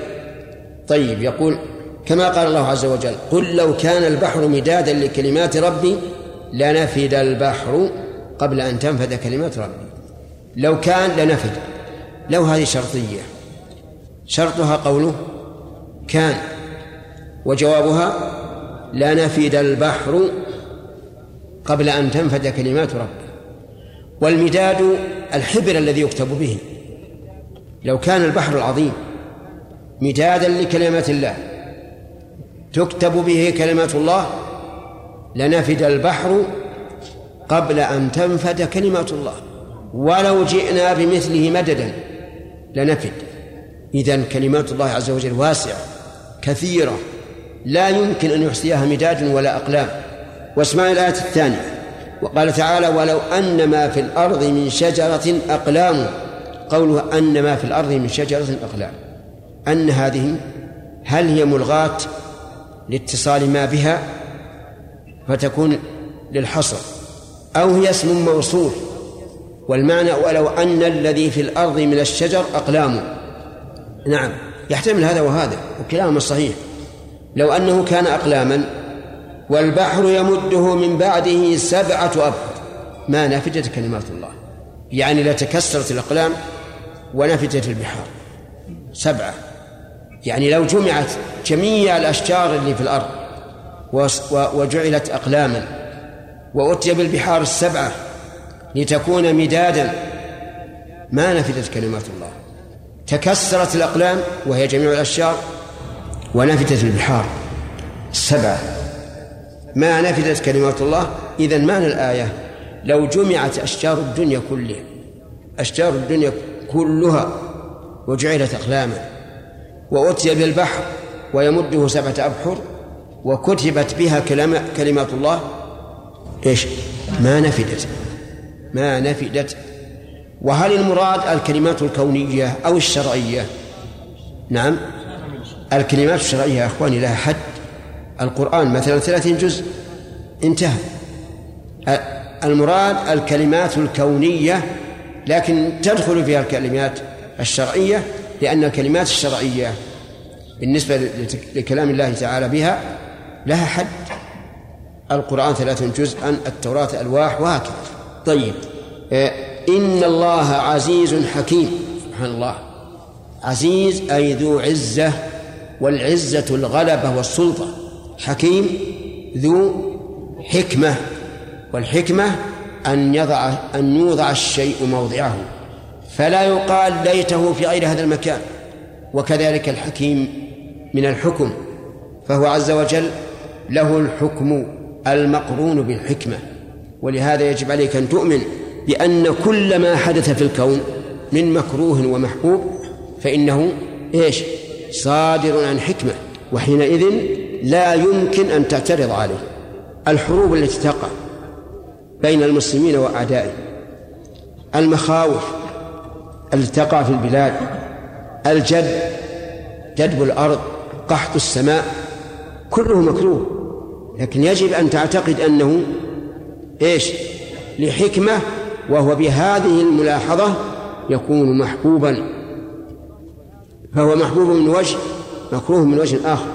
طيب يقول كما قال الله عز وجل قل لو كان البحر مدادا لكلمات ربي لنفد البحر قبل أن تنفذ كلمات ربي. لو كان لنفد. لو هذه شرطية. شرطها قوله كان. وجوابها لنفد البحر قبل أن تنفد كلمات ربي. والمداد الحبر الذي يكتب به. لو كان البحر العظيم مدادا لكلمات الله تكتب به كلمات الله لنفد البحر قبل أن تنفد كلمات الله. ولو جئنا بمثله مددا لنفد. إذا كلمات الله عز وجل واسعة كثيرة. لا يمكن أن يحصيها مداد ولا أقلام. واسمع الآية الثانية. وقال تعالى ولو أن ما في الأرض من شجرة أقلام. قوله أن ما في الأرض من شجرة أقلام. أن هذه هل هي ملغاة؟ لاتصال ما بها فتكون للحصر. أو هي اسم موصول والمعنى ولو أن الذي في الأرض من الشجر أقلام. نعم يحتمل هذا وهذا وكلاهما صحيح. لو أنه كان أقلاما والبحر يمده من بعده سبعة أبحر ما نفجت كلمات الله. يعني لتكسرت الأقلام ونفجت البحار. سبعة. يعني لو جمعت جميع الأشجار اللي في الأرض وجعلت أقلاما وأتي بالبحار السبعة لتكون مدادا ما نفدت كلمات الله. تكسرت الأقلام وهي جميع الأشجار ونفدت البحار السبعة. ما نفدت كلمات الله؟ إذا معنى الآية؟ لو جمعت أشجار الدنيا كلها أشجار الدنيا كلها وجعلت أقلاما وأتي بالبحر ويمده سبعة أبحر وكتبت بها كلمات الله. إيش؟ ما نفدت. ما نفدت. وهل المراد الكلمات الكونية أو الشرعية؟ نعم. الكلمات الشرعية يا إخواني لها حد. القرآن مثلا ثلاثين جزء. انتهى. المراد الكلمات الكونية لكن تدخل فيها الكلمات الشرعية لأن الكلمات الشرعية بالنسبة لكلام الله تعالى بها لها حد. القرآن ثلاثون جزءا التوراة ألواح وهكذا. طيب آه، إن الله عزيز حكيم. سبحان الله. عزيز أي ذو عزة والعزة الغلبة والسلطة. حكيم ذو حكمة والحكمة أن يضع أن يوضع الشيء موضعه. فلا يقال ليته في غير هذا المكان. وكذلك الحكيم من الحكم فهو عز وجل له الحكم المقرون بالحكمة. ولهذا يجب عليك أن تؤمن بأن كل ما حدث في الكون من مكروه ومحبوب فإنه إيش؟ صادر عن حكمة وحينئذ لا يمكن أن تعترض عليه. الحروب التي تقع بين المسلمين وأعدائهم المخاوف التي تقع في البلاد. الجد جدب الأرض قحط السماء كله مكروه. لكن يجب أن تعتقد أنه إيش؟ لحكمة وهو بهذه الملاحظة يكون محبوبا. فهو محبوب من وجه مكروه من وجه آخر.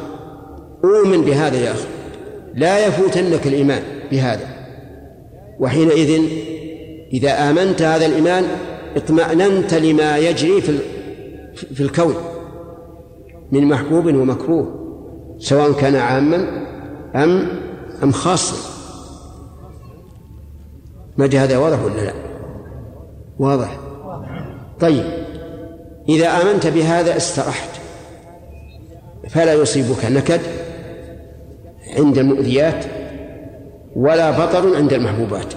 أؤمن بهذا يا أخي. لا يفوتنك الإيمان بهذا. وحينئذ إذا آمنت هذا الإيمان اطمأننت لما يجري في في الكون من محبوب ومكروه سواء كان عاما أم أم خاصا. ما هذا واضح ولا لا؟ واضح. طيب. إذا آمنت بهذا استرحت فلا يصيبك نكد عند المؤذيات ولا بطر عند المحبوبات.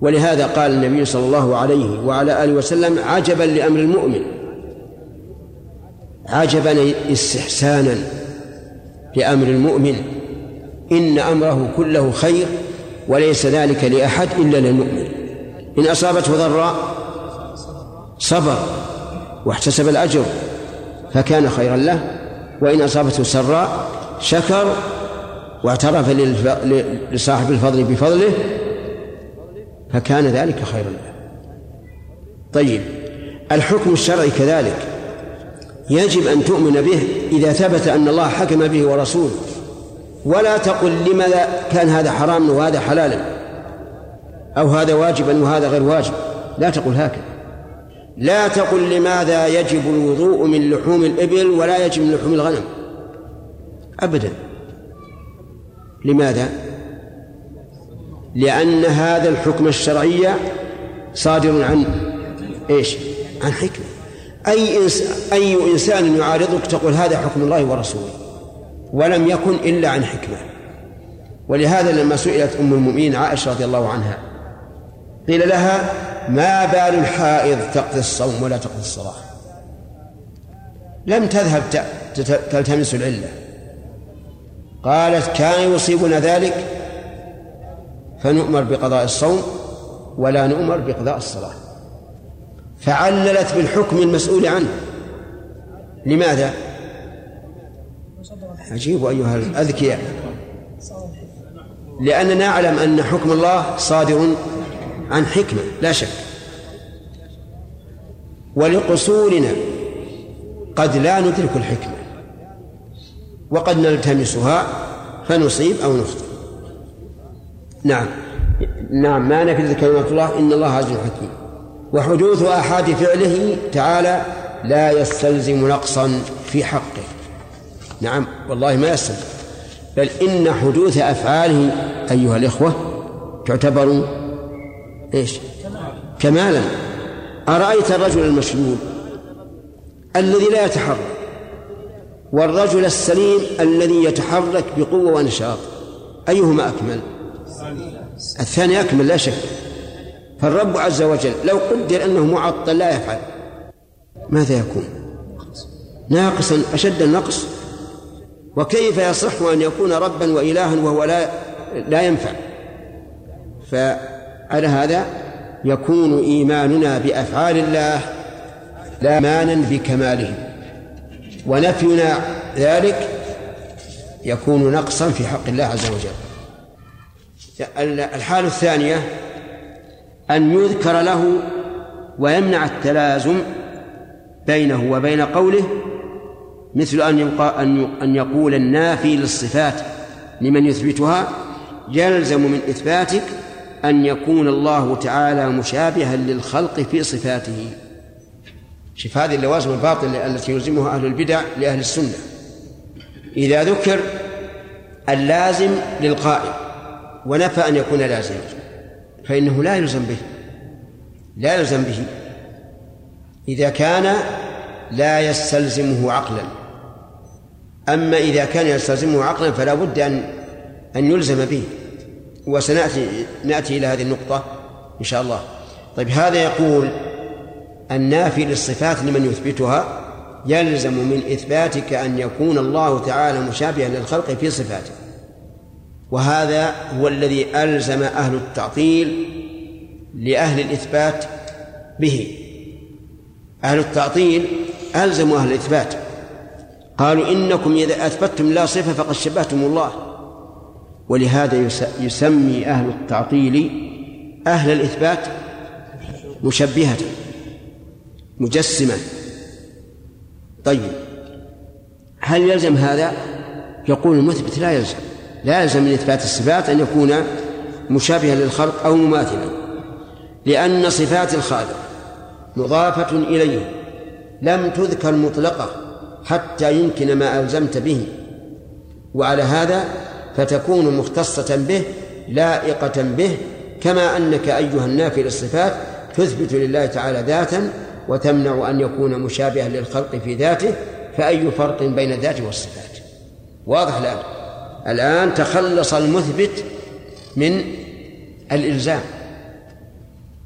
ولهذا قال النبي صلى الله عليه وعلى آله وسلم عجبا لأمر المؤمن. عجبا استحسانا لأمر المؤمن. إن أمره كله خير وليس ذلك لأحد إلا للمؤمن. إن أصابته ضراء صبر واحتسب الأجر فكان خيرا له. وإن أصابته سراء شكر واعترف لصاحب الفضل بفضله. فكان ذلك خيرا له. طيب الحكم الشرعي كذلك. يجب أن تؤمن به إذا ثبت أن الله حكم به ورسوله. ولا تقل لماذا كان هذا حراما وهذا حلالا أو هذا واجبا وهذا غير واجب. لا تقل هكذا. لا تقل لماذا يجب الوضوء من لحوم الإبل ولا يجب من لحوم الغنم. أبدا. لماذا؟ لأن هذا الحكم الشرعي صادر عن إيش؟ عن حكمة. أي إنسان أي إنسان يعارضك تقول هذا حكم الله ورسوله ولم يكن إلا عن حكمة. ولهذا لما سئلت أم المؤمنين عائشة رضي الله عنها قيل لها ما بال الحائض تقضي الصوم ولا تقضي الصلاة؟ لم تذهب تلتمس العلة. قالت كان يصيبنا ذلك فنؤمر بقضاء الصوم ولا نؤمر بقضاء الصلاة. فعللت بالحكم المسؤول عنه. لماذا؟ عجيب أيها الأذكياء. لأننا نعلم أن حكم الله صادر عن حكمة لا شك. ولقصورنا قد لا ندرك الحكمة وقد نلتمسها فنصيب أو نخطئ. نعم. نعم ما نفذ كلمة الله إن الله عزيز حكيم. وحدوث آحاد فعله تعالى لا يستلزم نقصا في حقه. نعم والله ما يستلزم. بل إن حدوث أفعاله أيها الإخوة تعتبر إيش؟ كمالا. أرأيت الرجل المشلول الذي لا يتحرك والرجل السليم الذي يتحرك بقوة ونشاط أيهما أكمل؟ الثاني أكمل لا شك. فالرب عز وجل لو قدر أنه معطل لا يفعل. ماذا يكون؟ ناقصا أشد النقص؟ وكيف يصح أن يكون ربا وإلها وهو لا لا ينفع؟ فعلى هذا يكون إيماننا بأفعال الله لا مانا بكماله. ونفينا ذلك يكون نقصا في حق الله عز وجل. الحالة الثانية أن يذكر له ويمنع التلازم بينه وبين قوله مثل أن أن يقول النافي للصفات لمن يثبتها يلزم من إثباتك أن يكون الله تعالى مشابها للخلق في صفاته. شوف هذه اللوازم الباطلة التي يلزمها أهل البدع لأهل السنة. إذا ذكر اللازم للقائل ونفى أن يكون لازما فإنه لا يلزم به لا يلزم به. إذا كان لا يستلزمه عقلا. أما إذا كان يستلزمه عقلا فلا بد أن أن يلزم به. وسنأتي نأتي إلى هذه النقطة إن شاء الله. طيب هذا يقول النافي للصفات لمن يثبتها يلزم من إثباتك أن يكون الله تعالى مشابها للخلق في صفاته. وهذا هو الذي ألزم أهل التعطيل لأهل الإثبات به. أهل التعطيل ألزموا أهل الإثبات. قالوا إنكم إذا أثبتتم لا صفة فقد شبهتم الله. ولهذا يسمي أهل التعطيل أهل الإثبات مشبهة مجسمة. طيب هل يلزم هذا؟ يقول المثبت لا يلزم. لا يلزم من إثبات الصفات أن يكون مشابها للخلق أو مماثلا لأن صفات الخالق مضافة إليه لم تذكر مطلقة حتى يمكن ما ألزمت به وعلى هذا فتكون مختصة به لائقة به كما أنك أيها النافي للصفات تثبت لله تعالى ذاتا وتمنع أن يكون مشابها للخلق في ذاته فأي فرق بين الذات والصفات؟ واضح الآن؟ الآن تخلص المثبت من الإلزام.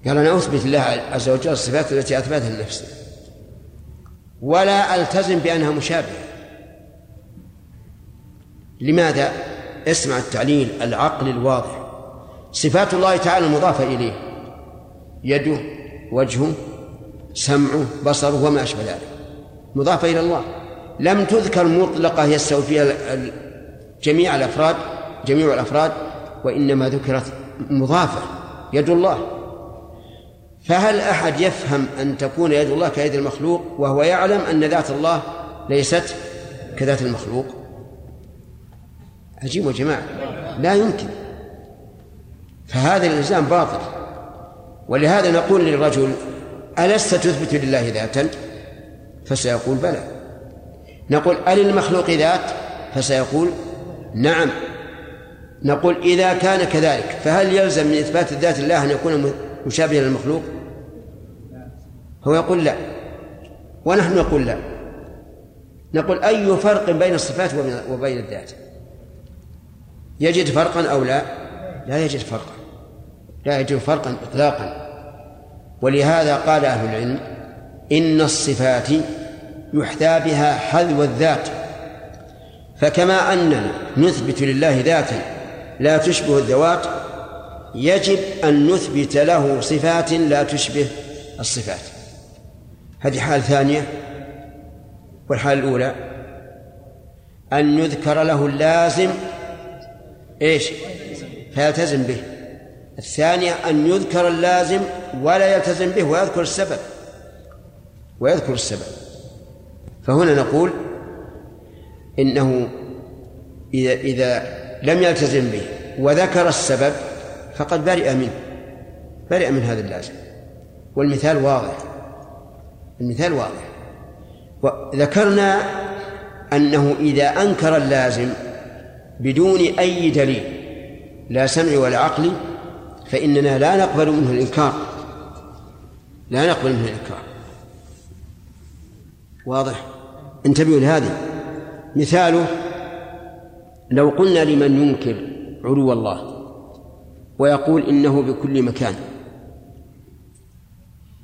قال أنا أثبت الله عز وجل الصفات التي أثبتها لنفسه ولا ألتزم بأنها مشابهة. لماذا؟ اسمع التعليل العقل الواضح. صفات الله تعالى المضافة إليه. يده وجهه سمعه بصره وما أشبه ذلك. مضافة إلى الله. لم تذكر مطلقة يستوي فيها جميع الأفراد جميع الأفراد وإنما ذكرت مضافة يد الله. فهل أحد يفهم أن تكون يد الله كيد المخلوق وهو يعلم أن ذات الله ليست كذات المخلوق؟ عجيب يا جماعة. لا يمكن. فهذا الإلزام باطل. ولهذا نقول للرجل ألست تثبت لله ذاتا؟ فسيقول بلى. نقول أل المخلوق ذات؟ فسيقول نعم. نقول إذا كان كذلك فهل يلزم من إثبات الذات الله أن يكون مشابها للمخلوق؟ هو يقول لا. ونحن نقول لا. نقول أي فرق بين الصفات وبين الذات؟ يجد فرقا أو لا؟ لا يجد فرقا. لا يجد فرقا إطلاقا. ولهذا قال أهل العلم إن الصفات يحذى بها حذو الذات. فكما أننا نثبت لله ذاتا لا تشبه الذوات يجب أن نثبت له صفات لا تشبه الصفات. هذه حال ثانية. والحال الأولى أن يذكر له اللازم إيش؟ فيلتزم به. الثانية أن يذكر اللازم ولا يلتزم به ويذكر السبب. ويذكر السبب. فهنا نقول إنه إذا إذا لم يلتزم به وذكر السبب فقد برئ منه برئ من هذا اللازم. والمثال واضح المثال واضح. وذكرنا أنه إذا أنكر اللازم بدون أي دليل لا سمع ولا عقل فإننا لا نقبل منه الإنكار. لا نقبل منه الإنكار. واضح؟ انتبهوا لهذه. مثاله لو قلنا لمن ينكر علو الله ويقول إنه بكل مكان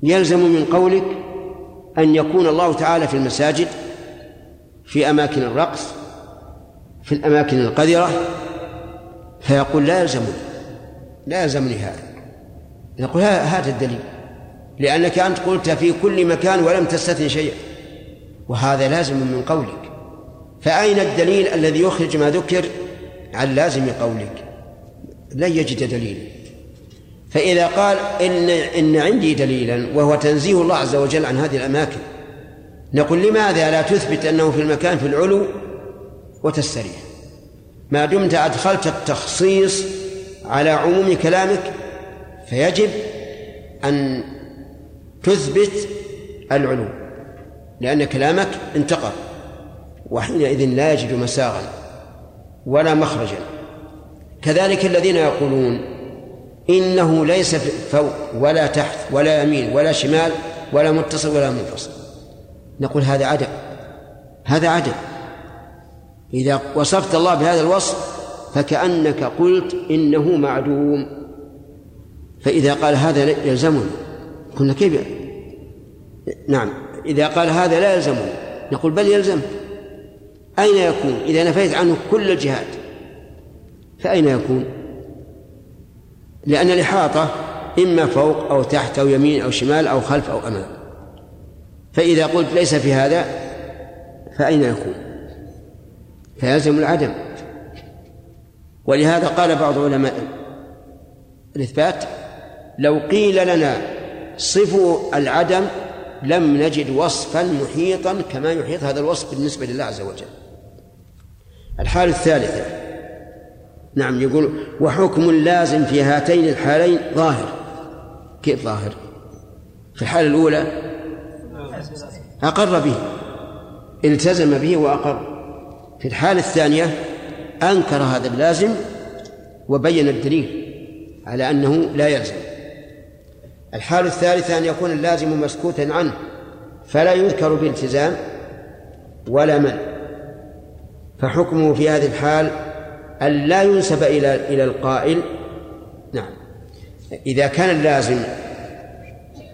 يلزم من قولك أن يكون الله تعالى في المساجد في أماكن الرقص في الأماكن القذرة فيقول لا يلزمني لا يلزمني هذا. نقول هذا الدليل لأنك أنت قلت في كل مكان ولم تستثن شيئا وهذا لازم من قولك. فأين الدليل الذي يخرج ما ذكر عن لازم قولك؟ لن يجد دليلا فإذا قال إن إن عندي دليلا وهو تنزيه الله عز وجل عن هذه الأماكن نقول لماذا لا تثبت أنه في المكان في العلو وتستريح؟ ما دمت أدخلت التخصيص على عموم كلامك فيجب أن تثبت العلو لأن كلامك انتقل. وحينئذ لا يجد مساغا ولا مخرجا. كذلك الذين يقولون إنه ليس فوق ولا تحت ولا يمين ولا شمال ولا متصل ولا منفصل. نقول هذا عدم هذا عدم. إذا وصفت الله بهذا الوصف فكأنك قلت إنه معدوم. فإذا قال هذا يلزمني. قلنا كيف؟ نعم إذا قال هذا لا يلزمني. نقول بل يلزم أين يكون؟ إذا نفيت عنه كل الجهات فأين يكون؟ لأن الإحاطة إما فوق أو تحت أو يمين أو شمال أو خلف أو أمام. فإذا قلت ليس في هذا فأين يكون؟ فيلزم العدم. ولهذا قال بعض علماء الإثبات لو قيل لنا صفوا العدم لم نجد وصفا محيطا كما يحيط هذا الوصف بالنسبة لله عز وجل. الحالة الثالثة نعم يقول وحكم لازم في هاتين الحالين ظاهر. كيف ظاهر؟ في الحالة الأولى أقر به التزم به وأقر. في الحالة الثانية أنكر هذا اللازم وبين الدليل على أنه لا يلزم. الحالة الثالثة أن يكون اللازم مسكوتا عنه فلا يذكر بالتزام ولا من فحكمه في هذه الحال أن لا ينسب إلى إلى القائل. نعم. إذا كان اللازم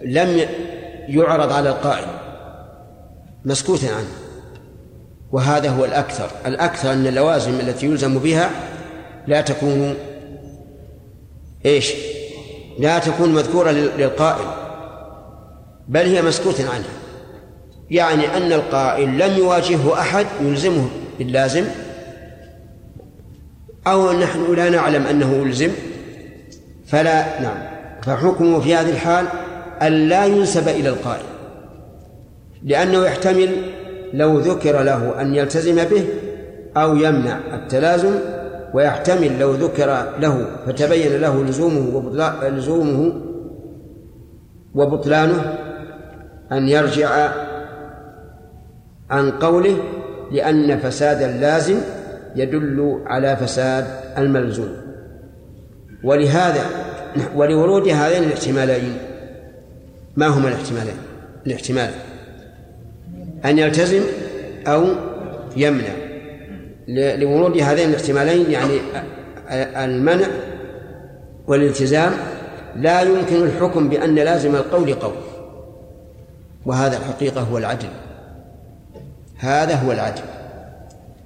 لم يعرض على القائل مسكوتا عنه. وهذا هو الأكثر. الأكثر أن اللوازم التي يلزم بها لا تكون إيش؟ لا تكون مذكورة للقائل بل هي مسكوت عنها يعني أن القائل لم يواجهه أحد يلزمه باللازم أو نحن لا نعلم أنه يلزم فلا نعم. فحكمه في هذه الحال أن لا ينسب إلى القائل لأنه يحتمل لو ذكر له أن يلتزم به أو يمنع التلازم ويحتمل لو ذكر له فتبين له لزومه لزومه وبطلانه أن يرجع عن قوله لأن فساد اللازم يدل على فساد الملزوم. ولهذا ولورود هذين الاحتمالين ما هما الاحتمالين؟ الاحتمال أن يلتزم أو يمنع. لورود هذين الاحتمالين يعني المنع والالتزام لا يمكن الحكم بأن لازم القول قول. وهذا الحقيقة هو العدل. هذا هو العدل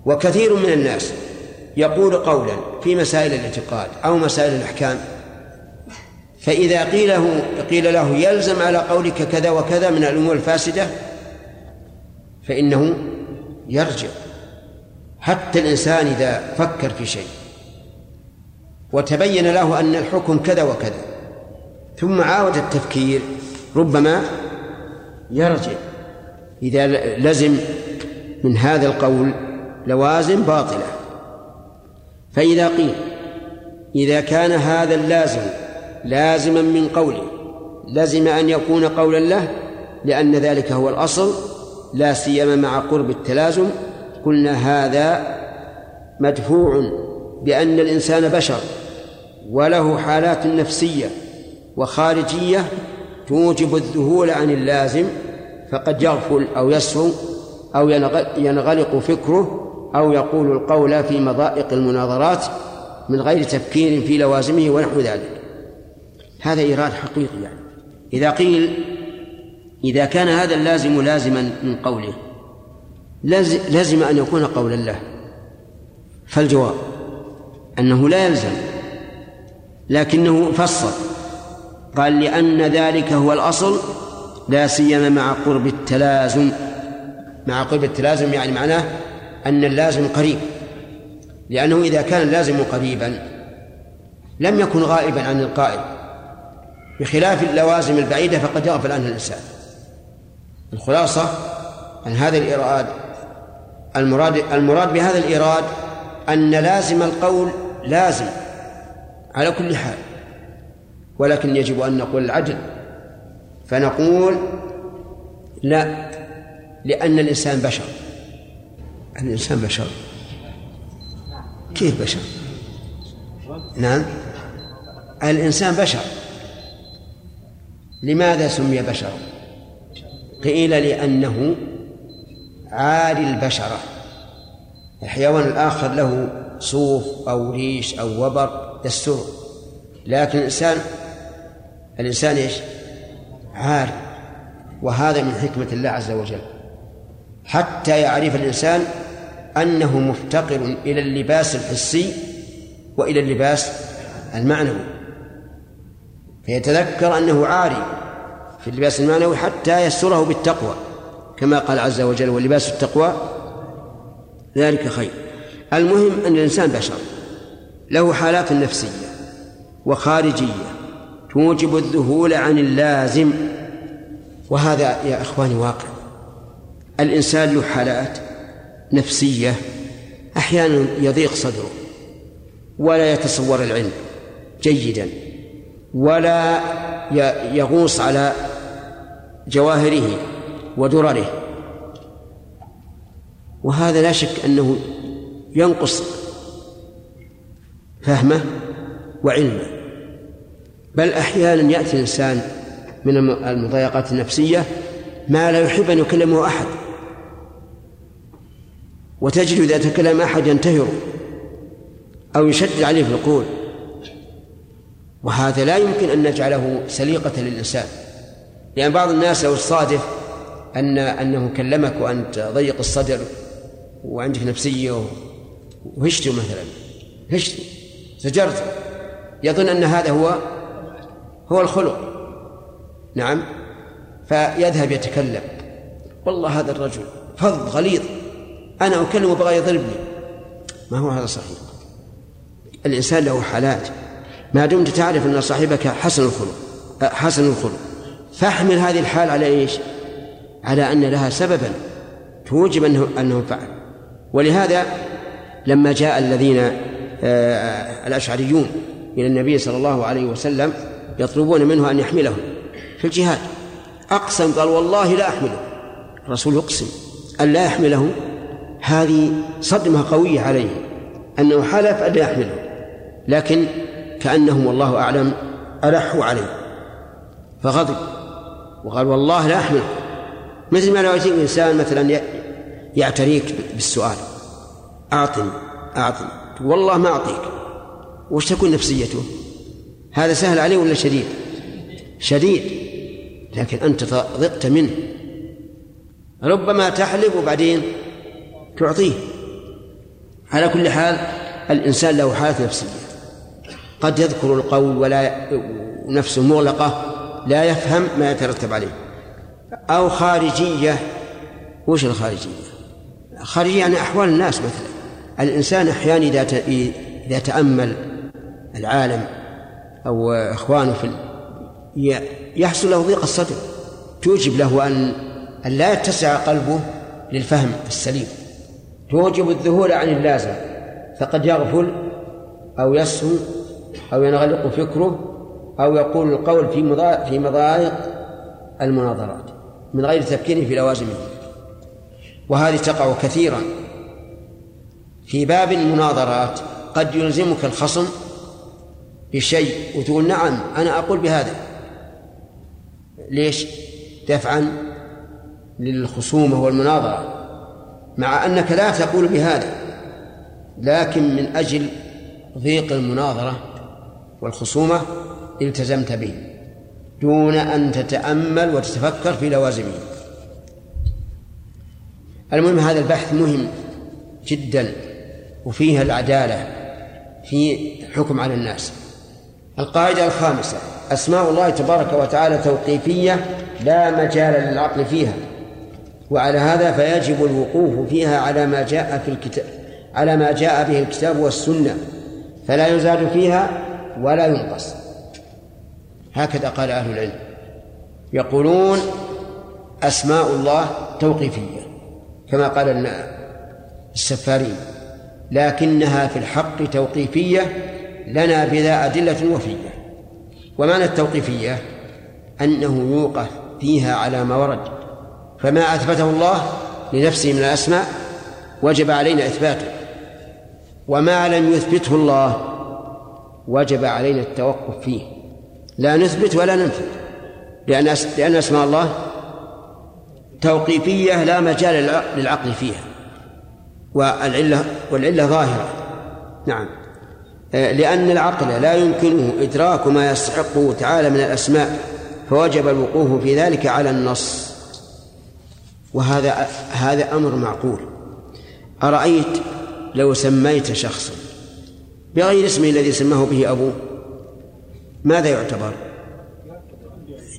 وكثير من الناس يقول قولا في مسائل الاعتقاد أو مسائل الأحكام فإذا قيل له قيل له يلزم على قولك كذا وكذا من الأمور الفاسدة فإنه يرجع. حتى الإنسان إذا فكر في شيء وتبين له أن الحكم كذا وكذا ثم عاود التفكير ربما يرجع. إذا لزم من هذا القول لوازم باطلة. فإذا قيل إذا كان هذا اللازم لازما من قوله لزم أن يكون قولا له لأن ذلك هو الأصل لا سيما مع قرب التلازم قلنا هذا مدفوع بأن الإنسان بشر وله حالات نفسية وخارجية توجب الذهول عن اللازم فقد يغفل أو يسهو أو ينغلق فكره أو يقول القول في مضائق المناظرات من غير تفكير في لوازمه ونحو ذلك. هذا إيراد حقيقي يعني. إذا قيل إذا كان هذا اللازم لازما من قوله لازم أن يكون قولا له. فالجواب أنه لا يلزم لكنه فصل. قال لأن ذلك هو الأصل لا سيما مع قرب التلازم. مع قرب التلازم يعني معناه أن اللازم قريب. لأنه إذا كان اللازم قريبا لم يكن غائبا عن القائل. بخلاف اللوازم البعيدة فقد يغفل عنها الإنسان. الخلاصة أن هذا الإراد المراد المراد بهذا الإيراد أن لازم القول لازم على كل حال. ولكن يجب أن نقول العدل. فنقول لا. لأن الإنسان بشر. الإنسان بشر. كيف بشر؟ نعم. الإنسان بشر. لماذا سمي بشر؟ قيل لأنه عالي البشرة الحيوان الآخر له صوف أو ريش أو وبر يستره لكن الإنسان الإنسان إيش؟ عاري وهذا من حكمة الله عز وجل. حتى يعرف الإنسان أنه مفتقر إلى اللباس الحسي وإلى اللباس المعنوي. فيتذكر أنه عاري في اللباس المعنوي حتى يستره بالتقوى كما قال عز وجل ولباس التقوى ذلك خير. المهم أن الإنسان بشر له حالات نفسية وخارجية توجب الذهول عن اللازم وهذا يا إخواني واقع. الإنسان له حالات نفسية أحيانا يضيق صدره ولا يتصور العلم جيدا ولا يغوص على جواهره ودرره. وهذا لا شك أنه ينقص فهمه وعلمه. بل أحيانا يأتي الإنسان من المضايقات النفسية ما لا يحب أن يكلمه أحد. وتجد إذا تكلم أحد ينتهر أو يشدد عليه في القول. وهذا لا يمكن أن نجعله سليقة للإنسان. لأن بعض الناس لو تصادف أن أنه كلمك وأنت ضيق الصدر وعندك نفسية وهشته مثلا. هشته زجرته يظن أن هذا هو هو الخلق. نعم. فيذهب يتكلم. والله هذا الرجل فظ غليظ. أنا أكلمه بغى يضربني. ما هو هذا صحيح؟ الإنسان له حالات. ما دمت تعرف أن صاحبك حسن الخلق. حسن الخلق. فاحمل هذه الحال على إيش؟ على أن لها سببا. توجب أنه أنه فعل. ولهذا لما جاء الذين آه الأشعريون إلى النبي صلى الله عليه وسلم يطلبون منه أن يحملهم في الجهاد. أقسم قال والله لا أحمله. الرسول يقسم أن لا يحمله هذه صدمة قوية عليه أنه حلف أن يحمله لكن كأنهم والله أعلم ألحوا عليه فغضب وقال والله لا أحمله مثل ما لو يأتيك إنسان مثلا يعتريك بالسؤال أعطني أعطني والله ما أعطيك وش تكون نفسيته؟ هذا سهل عليه ولا شديد؟ شديد لكن أنت ضقت منه ربما تحلف وبعدين تعطيه. على كل حال الإنسان له حالة نفسية. قد يذكر القول ولا نفسه مغلقة لا يفهم ما يترتب عليه. أو خارجية. وش الخارجية؟ خارجية يعني أحوال الناس مثلا. الإنسان أحيانا إذا إذا تأمل العالم أو إخوانه في يحصل له ضيق الصدر. توجب له أن أن لا يتسع قلبه للفهم السليم. توجب الذهول عن اللازم فقد يغفل أو يسهو أو ينغلق فكره أو يقول القول في في مضايق المناظرات من غير تفكير في لوازمه. وهذه تقع كثيرا. في باب المناظرات قد يلزمك الخصم بشيء وتقول نعم أنا أقول بهذا. ليش؟ دفعا للخصومة والمناظرة. مع أنك لا تقول بهذا لكن من أجل ضيق المناظرة والخصومة التزمت به دون أن تتأمل وتتفكر في لوازمه. المهم هذا البحث مهم جدا وفيه العدالة في حكم على الناس. القاعدة الخامسة أسماء الله تبارك وتعالى توقيفية لا مجال للعقل فيها. وعلى هذا فيجب الوقوف فيها على ما جاء في الكتاب على ما جاء به الكتاب والسنة فلا يزاد فيها ولا ينقص. هكذا قال أهل العلم. يقولون أسماء الله توقيفية كما قال السفارين لكنها في الحق توقيفية لنا بذا أدلة وفية. ومعنى التوقيفية أنه يوقف فيها على ما ورد. فما أثبته الله لنفسه من الأسماء وجب علينا إثباته. وما لم يثبته الله وجب علينا التوقف فيه. لا نثبت ولا ننفي لأن لأن أسماء الله توقيفية لا مجال للعقل فيها. والعلة والعلة ظاهرة. نعم. آه، لأن العقل لا يمكنه إدراك ما يستحقه تعالى من الأسماء فوجب الوقوف في ذلك على النص. وهذا هذا أمر معقول. أرأيت لو سميت شخصا بغير اسمه الذي سماه به أبوه؟ ماذا يعتبر؟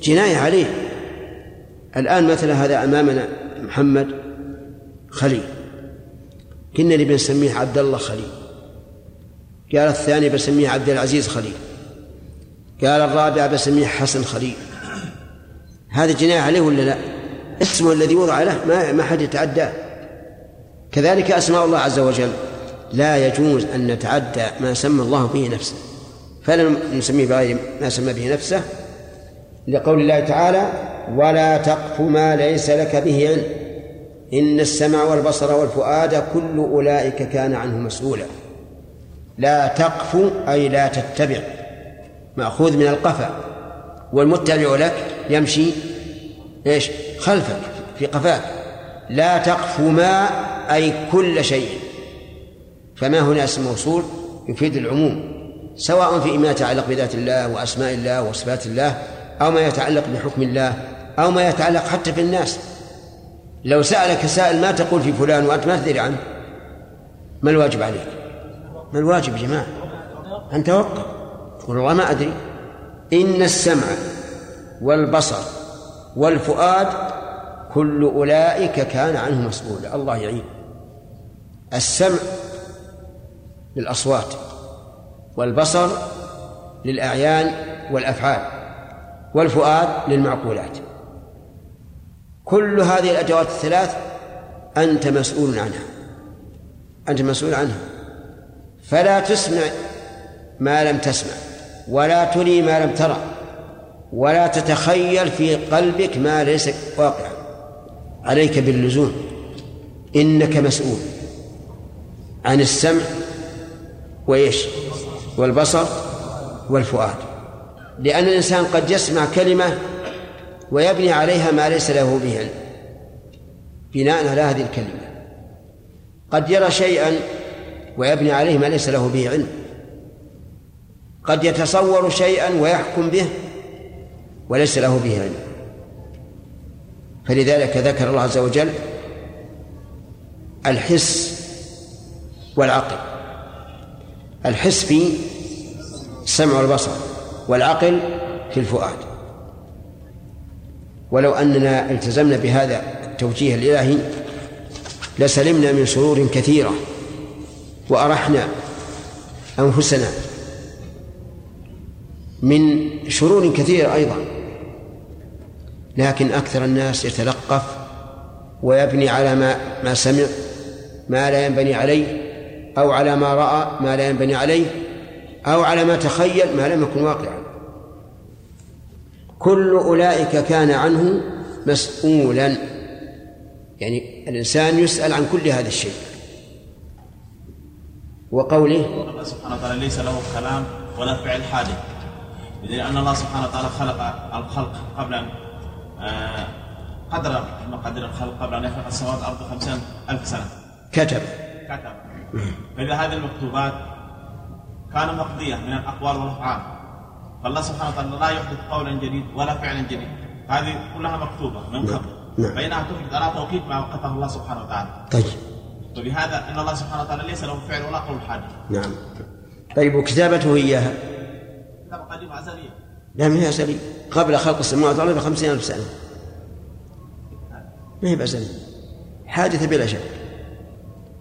جناية عليه. الآن مثلا هذا أمامنا محمد خليل. كنا نبي نسميه عبد الله خليل. قال الثاني بسميه عبد العزيز خليل. قال الرابع بسميه حسن خليل. هذا جناية عليه ولا لا؟ اسمه الذي وضع له ما ما حد يتعداه. كذلك أسماء الله عز وجل. لا يجوز أن نتعدى ما سمى الله به نفسه. فلا نسميه بغير ما سمى به نفسه لقول الله تعالى ولا تقف ما ليس لك به علم. إن السمع والبصر والفؤاد كل أولئك كان عنه مسؤولا. لا تقف أي لا تتبع. مأخوذ من القفا. والمتبع لك يمشي إيش؟ خلفك في قفاك. لا تقف ما أي كل شيء. فما هنا اسم موصول؟ يفيد العموم. سواء في ما يتعلق بذات الله وأسماء الله وصفات الله أو ما يتعلق بحكم الله أو ما يتعلق حتى في الناس. لو سألك سائل ما تقول في فلان وأنت ما تدري عنه ما الواجب عليك؟ ما الواجب يا جماعة؟ أن توقف. تقول والله ما أدري. إن السمع والبصر والفؤاد كل أولئك كان عنه مسؤولا. الله يعين. السمع للأصوات والبصر للأعيان والأفعال والفؤاد للمعقولات. كل هذه الأدوات الثلاث أنت مسؤول عنها. أنت مسؤول عنها. فلا تسمع ما لم تسمع ولا تري ما لم ترى. ولا تتخيل في قلبك ما ليس واقعا. عليك باللزوم. إنك مسؤول عن السمع وإيش؟ والبصر والفؤاد. لأن الإنسان قد يسمع كلمة ويبني عليها ما ليس له به علم. بناء على هذه الكلمة. قد يرى شيئا ويبني عليه ما ليس له به علم. قد يتصور شيئا ويحكم به وليس له به علم. فلذلك ذكر الله عز وجل الحس والعقل. الحس في السمع والبصر والعقل في الفؤاد. ولو أننا التزمنا بهذا التوجيه الإلهي لسلمنا من شرور كثيرة وأرحنا أنفسنا من شرور كثيرة أيضا. لكن أكثر الناس يتلقف ويبني على ما ما سمع ما لا ينبني عليه أو على ما رأى ما لا ينبني عليه أو على ما تخيل ما لم يكن واقعا. كل أولئك كان عنه مسؤولا. يعني الإنسان يسأل عن كل هذا الشيء. وقوله الله سبحانه وتعالى ليس له كلام ولا فعل حادث. لأن الله سبحانه وتعالى خلق الخلق قبل أن قدر مقادير الخلق قبل أن يخلق السماوات والأرض خمسين ألف سنة. كتب. كتب. فإذا هذه المكتوبات كان مقضية من الأقوال والأفعال. فالله سبحانه وتعالى لا يحدث قولا جديد ولا فعلا جديد. هذه كلها مكتوبة من قبل. نعم. فإنها تفرض على توقيت ما وقته الله سبحانه وتعالى. طيب. وبهذا إن الله سبحانه وتعالى ليس له فعل ولا قول حادث. نعم. طيب وكتابته إياها كتابة قديمة أزلية ما هي أزلية قبل خلق السماوات والأرض بخمسين ألف سنة. ما هي بأزلية حادثة بلا شك.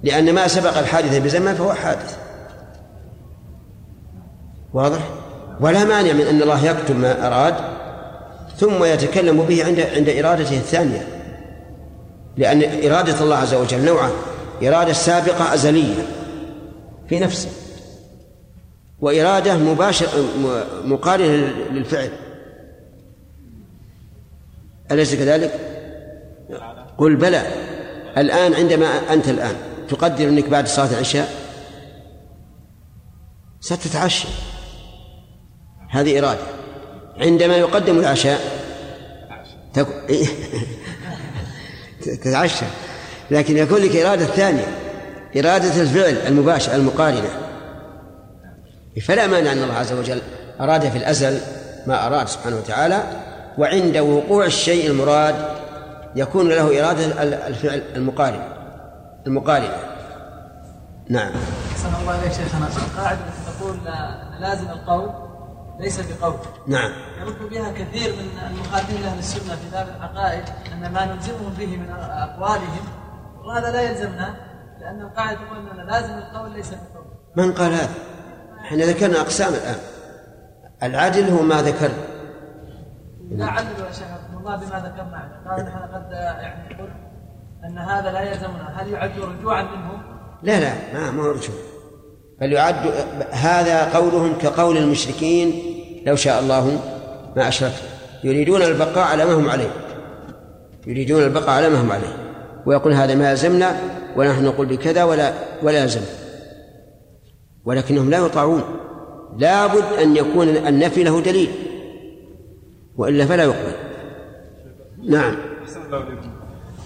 لأن ما سبق الحادثة بزمن فهو حادث. واضح؟ ولا مانع من أن الله يكتب ما أراد ثم يتكلم به عند عند إرادته الثانية. لأن إرادة الله عز وجل نوعان إرادة سابقة أزلية في نفسه. وإرادة مباشرة مقارنة للفعل. أليس كذلك؟ قل بلى. الآن عندما أنت الآن تقدر أنك بعد صلاة العشاء ستتعشى. هذه إرادة. عندما يقدم العشاء تتعشى. لكن يكون لك إرادة ثانية إرادة الفعل المباشر المقارنة. فلا مانع أن الله عز وجل أراد في الأزل ما أراد سبحانه وتعالى وعند وقوع الشيء المراد يكون له إرادة الفعل المقارن. المقارنة. نعم. أحسن الله إليك شيخنا. القاعدة التي تقول لازم القول ليس بقول. نعم. يرد بها كثير من المخالفين لأهل السنة في باب العقائد أن ما نلزمهم به من أقوالهم وهذا لا يلزمنا لأن القاعدة تقول أن لازم القول ليس بقول. من قال هذا؟ إحنا ذكرنا أقسام الآن. العدل هو ما ذكر. لا عللوا يا شيخ الله بما ذكرنا. قال نحن قد يعني قلت أن هذا لا يلزمنا. هل يعد رجوعا منهم؟ لا لا ما ما هو رجوع. بل يعد هذا قولهم كقول المشركين لو شاء الله ما أشركنا. يريدون البقاء على ما هم عليه. يريدون البقاء على ما هم عليه. ويقول هذا ما يلزمنا ونحن نقول بكذا ولا ولا يلزم ولكنهم لا يطاعون. لابد أن يكون النفي له دليل. وإلا فلا يقبل. نعم. أحسن الله عليكم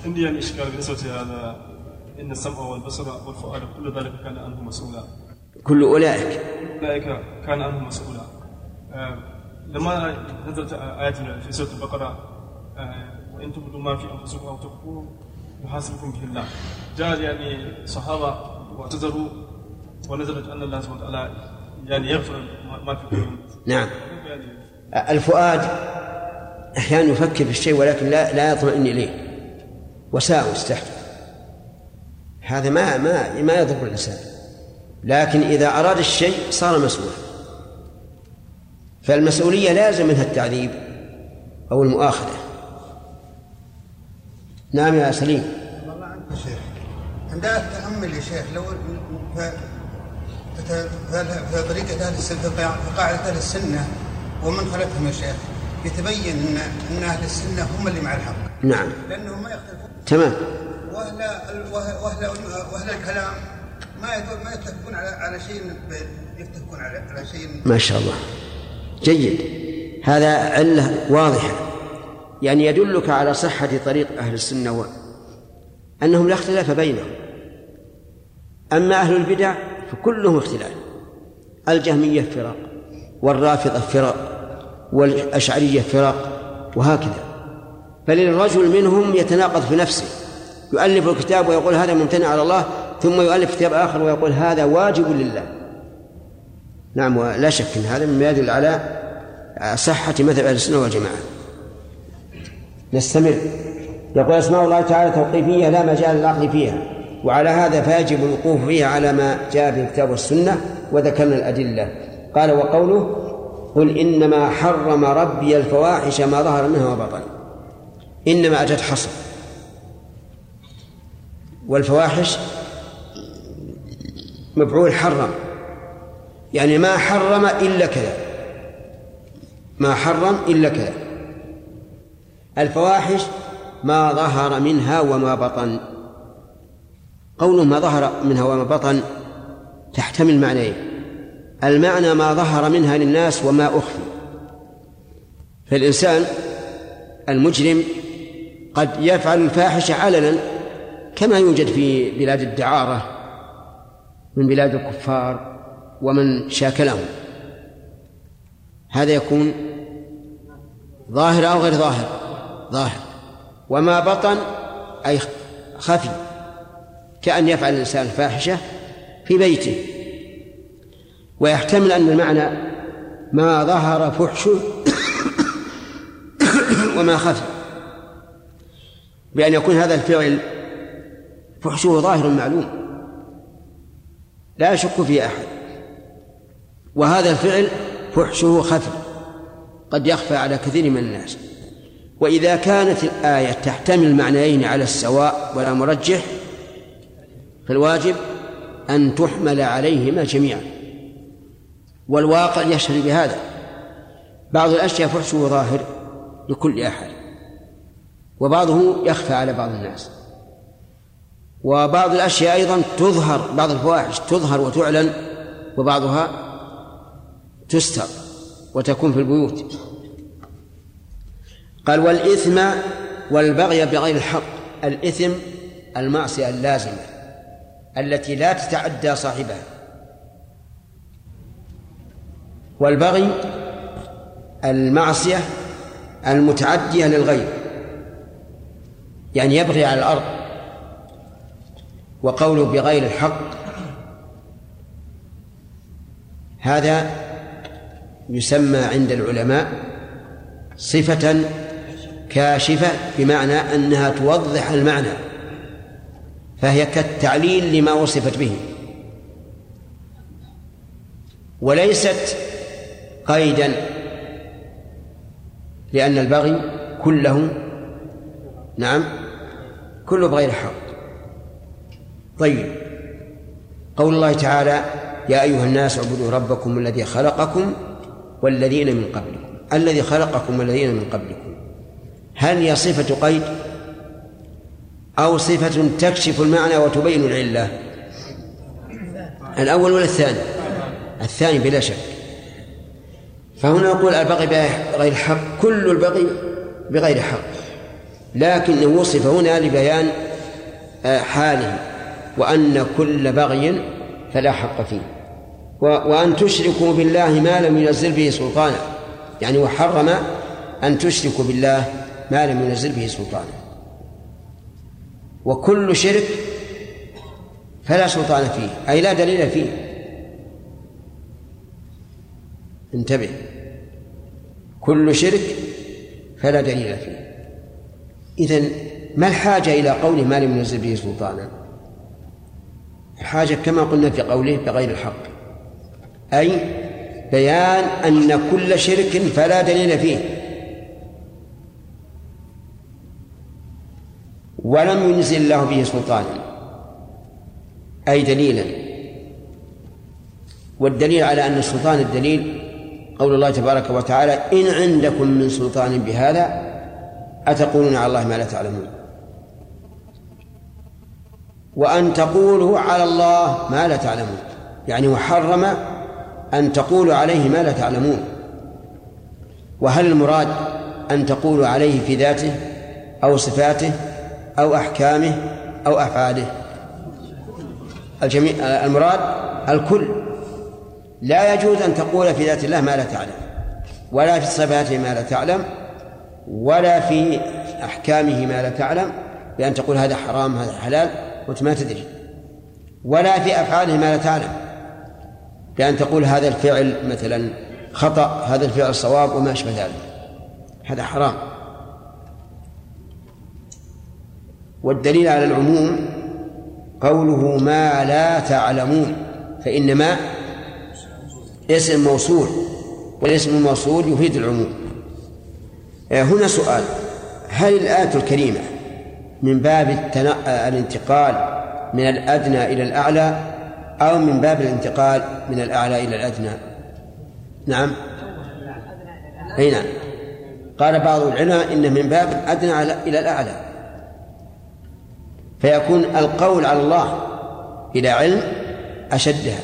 عندي يعني إشكال بالنسبة لهذا. إن السمع والبصر والفؤاد كل ذلك كان عنه مسؤولا. كل أولئك. أولئك كان عنه مسؤولا. آه لما نزلت آيات في سورة البقرة آه وإن تبدوا ما في أنفسكم أو تخفوه يحاسبكم به الله. جاء يعني صحابة واعتذروا ونزلت أن الله سبحانه وتعالى يعني يغفر ما في قلوبهم نعم. الفؤاد أحيانا يفكر في الشيء ولكن لا لا يطمئن إليه. وساوس تحته هذا ما ما ما يضر الإنسان. لكن إذا أراد الشيء صار مسؤولا فالمسؤولية لازم منها التعذيب أو المؤاخذة. نعم يا سليم. الله عنك يا شيخ. عندها التأمل يا شيخ؟ لو في طريقة أهل السنة في قاعدة أهل السنة ومن خلفهم يا شيخ يتبين أن أن أهل السنة هم اللي مع الحق. نعم. لأنهم ما يختلفون. تمام. وأهل وأهل وأهل الكلام ما ما يتفقون على على شيء يتفقون على على شيء. ما شاء الله. جيد. هذا علة واضحة. يعني يدلك على صحة طريق أهل السنة. أنهم لا اختلاف بينهم. أما أهل البدع فكلهم اختلاف. الجهمية فرق والرافضة فرق والأشعرية فرق وهكذا. بل الرجل منهم يتناقض في نفسه يؤلف الكتاب ويقول هذا ممتنع على الله ثم يؤلف كتاب آخر ويقول هذا واجب لله. نعم ولا شك أن هذا مما يدل على صحة مذهب أهل السنة والجماعة. نستمر. يقول أسماء الله تعالى توقيفية لا مجال للعقل فيها. وعلى هذا فيجب الوقوف فيها على ما جاء في الكتاب والسنة وذكرنا الأدلة. قال وقوله قل إنما حرم ربي الفواحش ما ظهر منها وبطن إنما أتت حصر والفواحش مفعول حرم. يعني ما حرم إلا كذا. ما حرم إلا كذا. الفواحش ما ظهر منها وما بطن. قوله ما ظهر منها وما بطن تحتمل معنيين المعنى ما ظهر منها للناس وما أخفي. فالإنسان المجرم قد يفعل الفاحشة علنا كما يوجد في بلاد الدعارة من بلاد الكفار ومن شاكلهم هذا يكون ظاهر أو غير ظاهر؟ ظاهر. وما بطن أي خفي. كأن يفعل الإنسان الفاحشة في بيته. ويحتمل أن المعنى ما ظهر فحشه وما خفي بأن يكون هذا الفعل فحشه ظاهر معلوم. لا يشك فيه أحد. وهذا الفعل فحشه خفي. قد يخفى على كثير من الناس. وإذا كانت الآية تحتمل معنيين على السواء ولا مرجح فالواجب أن تحمل عليهما جميعا. والواقع يشهد بهذا. بعض الأشياء فحشه ظاهر لكل أحد وبعضه يخفى على بعض الناس. وبعض الأشياء أيضا تظهر بعض الفواحش تظهر وتعلن وبعضها تستر وتكون في البيوت. قال والإثم والبغي بغير الحق الإثم المعصية اللازمة. التي لا تتعدى صاحبها. والبغي المعصية المتعدية للغير. يعني يبغي على الأرض. وقوله بغير الحق. هذا يسمى عند العلماء صفة كاشفة بمعنى أنها توضح المعنى. فهي كالتعليل لما وصفت به. وليست قيدا لأن البغي كله نعم كله بغير حق. طيب قول الله تعالى يا أيها الناس اعبدوا ربكم الذي خلقكم والذين من قبلكم. الذي خلقكم والذين من قبلكم. هل هي صفة قيد؟ أو صفة تكشف المعنى وتبين العلة. الأول ولا الثاني؟ الثاني بلا شك. فهنا نقول البغي بغير حق. كل البغي بغير حق. لكنه وصف هنا لبيان آه، حاله وأن كل بغي فلا حق فيه. وأن تشركوا بالله ما لم ينزل به سلطانا. يعني وحرم أن تشركوا بالله ما لم ينزل به سلطانا. وكل شرك فلا سلطان فيه أي لا دليل فيه. انتبه. كل شرك فلا دليل فيه. إذن ما الحاجة إلى قوله ما لم ينزل به سلطانا؟ الحاجة كما قلنا في قوله بغير الحق. أي بيان أن كل شرك فلا دليل فيه. ولم ينزل الله به سلطانا أي دليلا. والدليل على أن السلطان الدليل قول الله تبارك وتعالى إن عندكم من سلطان بهذا أتقولون على الله ما لا تعلمون. وأن تقولوا على الله ما لا تعلمون. يعني وحرم أن تقولوا عليه ما لا تعلمون. وهل المراد أن تقولوا عليه في ذاته أو صفاته؟ أو أحكامه أو أفعاله. الجميع المراد الكل. لا يجوز أن تقول في ذات الله ما لا تعلم ولا في صفاته ما لا تعلم ولا في أحكامه ما لا تعلم بأن تقول هذا حرام هذا حلال وأنت ما تدري. ولا في أفعاله ما لا تعلم بأن تقول هذا الفعل مثلا خطأ هذا الفعل صواب وما أشبه ذلك. هذا حرام. والدليل على العموم قوله ما لا تعلمون فإن ما اسم موصول والاسم الموصول يفيد العموم. آه، هنا سؤال هل الآية الكريمة من باب الانتقال من الأدنى إلى الأعلى أو من باب الانتقال من الأعلى إلى الأدنى؟ نعم. أي نعم. قال بعض العلماء إن من باب الأدنى إلى الأعلى. فيكون القول على الله إلى علم أشدها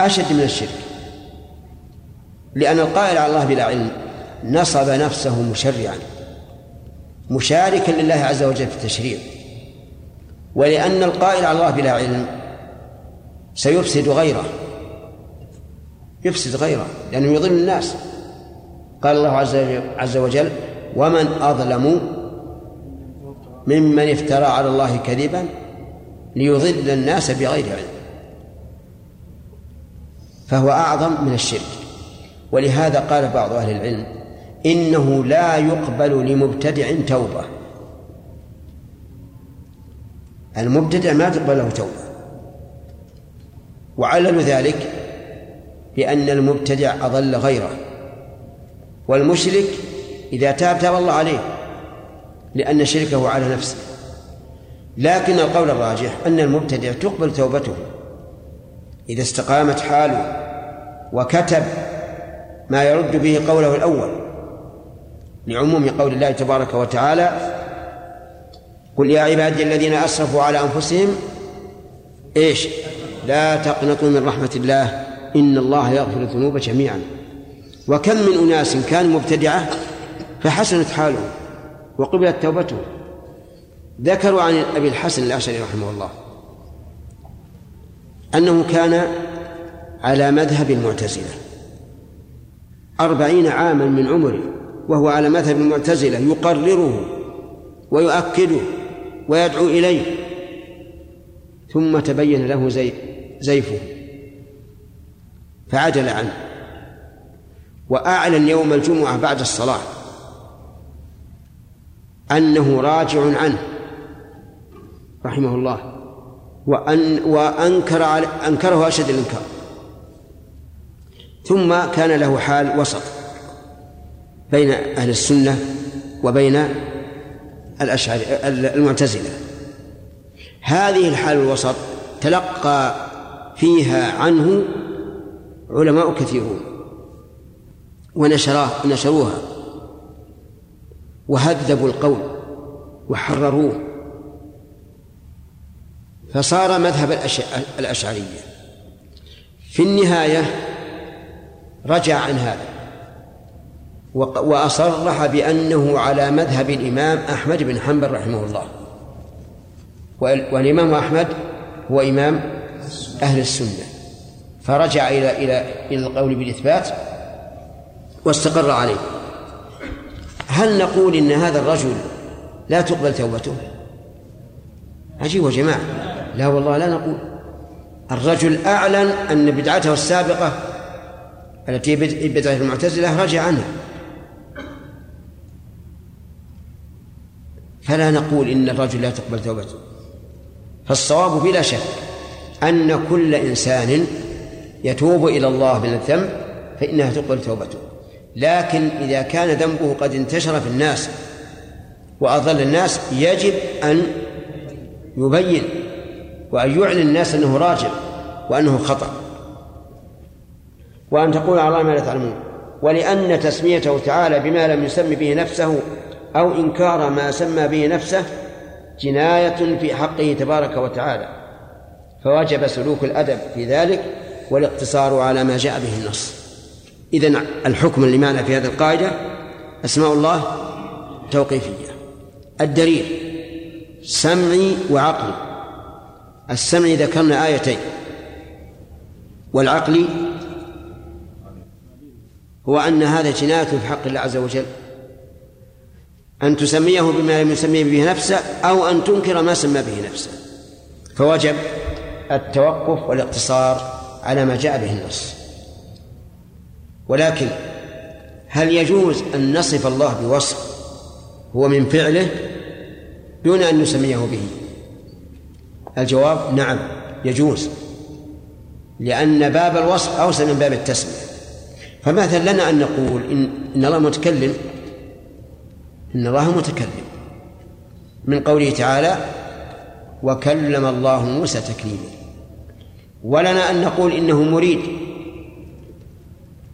أشد من الشرك. لأن القائل على الله بلا علم نصب نفسه مشرعا مشاركا لله عز وجل في التشريع. ولأن القائل على الله بلا علم سيفسد غيره يفسد غيره لأنه يضل الناس. قال الله عز وجل ومن أظلم ممن افترى على الله كذبا ليضل الناس بغير علم. فهو أعظم من الشرك. ولهذا قال بعض أهل العلم إنه لا يقبل لمبتدع توبة. المبتدع ما تقبل له توبة. وعلل ذلك بأن المبتدع أضل غيره. والمشرك إذا تاب تاب الله عليه. لأن شركه على نفسه. لكن القول الراجح أن المبتدع تقبل توبته. إذا استقامت حاله وكتب ما يرد به قوله الأول. لعموم قول الله تبارك وتعالى قل يا عبادي الذين أسرفوا على أنفسهم إيش؟ لا تقنطوا من رحمة الله إن الله يغفر الذنوب جميعا. وكم من أناس كانوا مبتدعة فحسنت حالهم. وقبلت توبته. ذكروا عن أبي الحسن الأشعري رحمه الله أنه كان على مذهب المعتزلة. أربعين عاما من عمره وهو على مذهب المعتزلة يقرره ويؤكده ويدعو إليه. ثم تبين له زي زيفه. فعدل عنه. وأعلن يوم الجمعة بعد الصلاة. أنه راجع عنه رحمه الله. وأن وأنكر على أنكره أشد الإنكار. ثم كان له حال وسط بين أهل السنة وبين الأشعري المعتزلة. هذه الحال الوسط تلقى فيها عنه علماء كثيرون ونشراه نشروها. وهذبوا القول وحرروه. فصار مذهب الأشعرية. في النهاية رجع عن هذا. وأصرح بأنه على مذهب الإمام أحمد بن حنبل رحمه الله. والإمام أحمد هو إمام أهل السنة. فرجع إلى إلى إلى القول بالإثبات واستقر عليه. هل نقول إن هذا الرجل لا تقبل توبته؟ عجيب يا جماعة. لا والله لا نقول. الرجل أعلن أن بدعته السابقة التي بدعة المعتزلة رجع عنها. فلا نقول إن الرجل لا تقبل توبته. فالصواب بلا شك أن كل إنسان يتوب إلى الله من الذنب فإنها تقبل توبته. لكن إذا كان ذنبه قد انتشر في الناس وأضل الناس يجب أن يبين وأن يعلن الناس أنه راجع وأنه خطأ. وأن تقول على الله ما لا تعلمون. ولأن تسميته تعالى بما لم يسم به نفسه أو إنكار ما سمى به نفسه جناية في حقه تبارك وتعالى. فوجب سلوك الأدب في ذلك والاقتصار على ما جاء به النص. إذن الحكم اللي معنا في هذه القاعدة أسماء الله توقيفية. الدليل سمعي وعقلي. السمع ذكرنا آيتين. والعقل هو أن هذا جناية في حق الله عز وجل. أن تسميه بما لم يسميه به نفسه أو أن تنكر ما سمى به نفسه. فوجب التوقف والاقتصار على ما جاء به النص. ولكن هل يجوز أن نصف الله بوصف هو من فعله دون أن نسميه به؟ الجواب نعم يجوز لأن باب الوصف أوسع من باب التسمية. فمثلا لنا أن نقول إن, إن الله متكلم؟ إن الله متكلم. من قوله تعالى وكلم الله موسى تكليما ولنا أن نقول إنه مريد.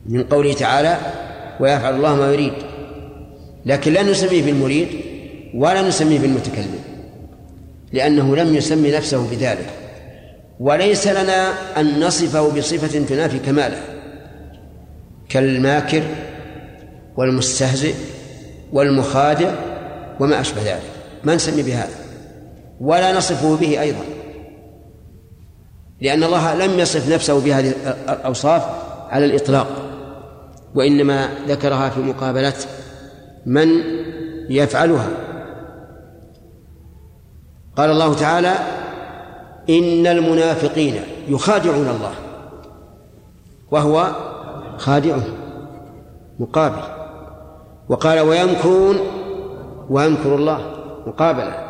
من قوله تعالى ويفعل الله ما يريد. لكن لا نسميه بالمريد ولا نسميه بالمتكلم لأنه لم يسمي نفسه بذلك. وليس لنا أن نصفه بصفة تنافي كماله كالماكر والمستهزئ والمخادع وما أشبه ذلك. ما نسمي بهذا. ولا نصفه به أيضا لأن الله لم يصف نفسه بهذه الأوصاف على الإطلاق. وإنما ذكرها في مقابلة من يفعلها. قال الله تعالى إن المنافقين يخادعون الله وهو خادعهم مقابل. وقال ويمكرون ويمكر الله مقابلة.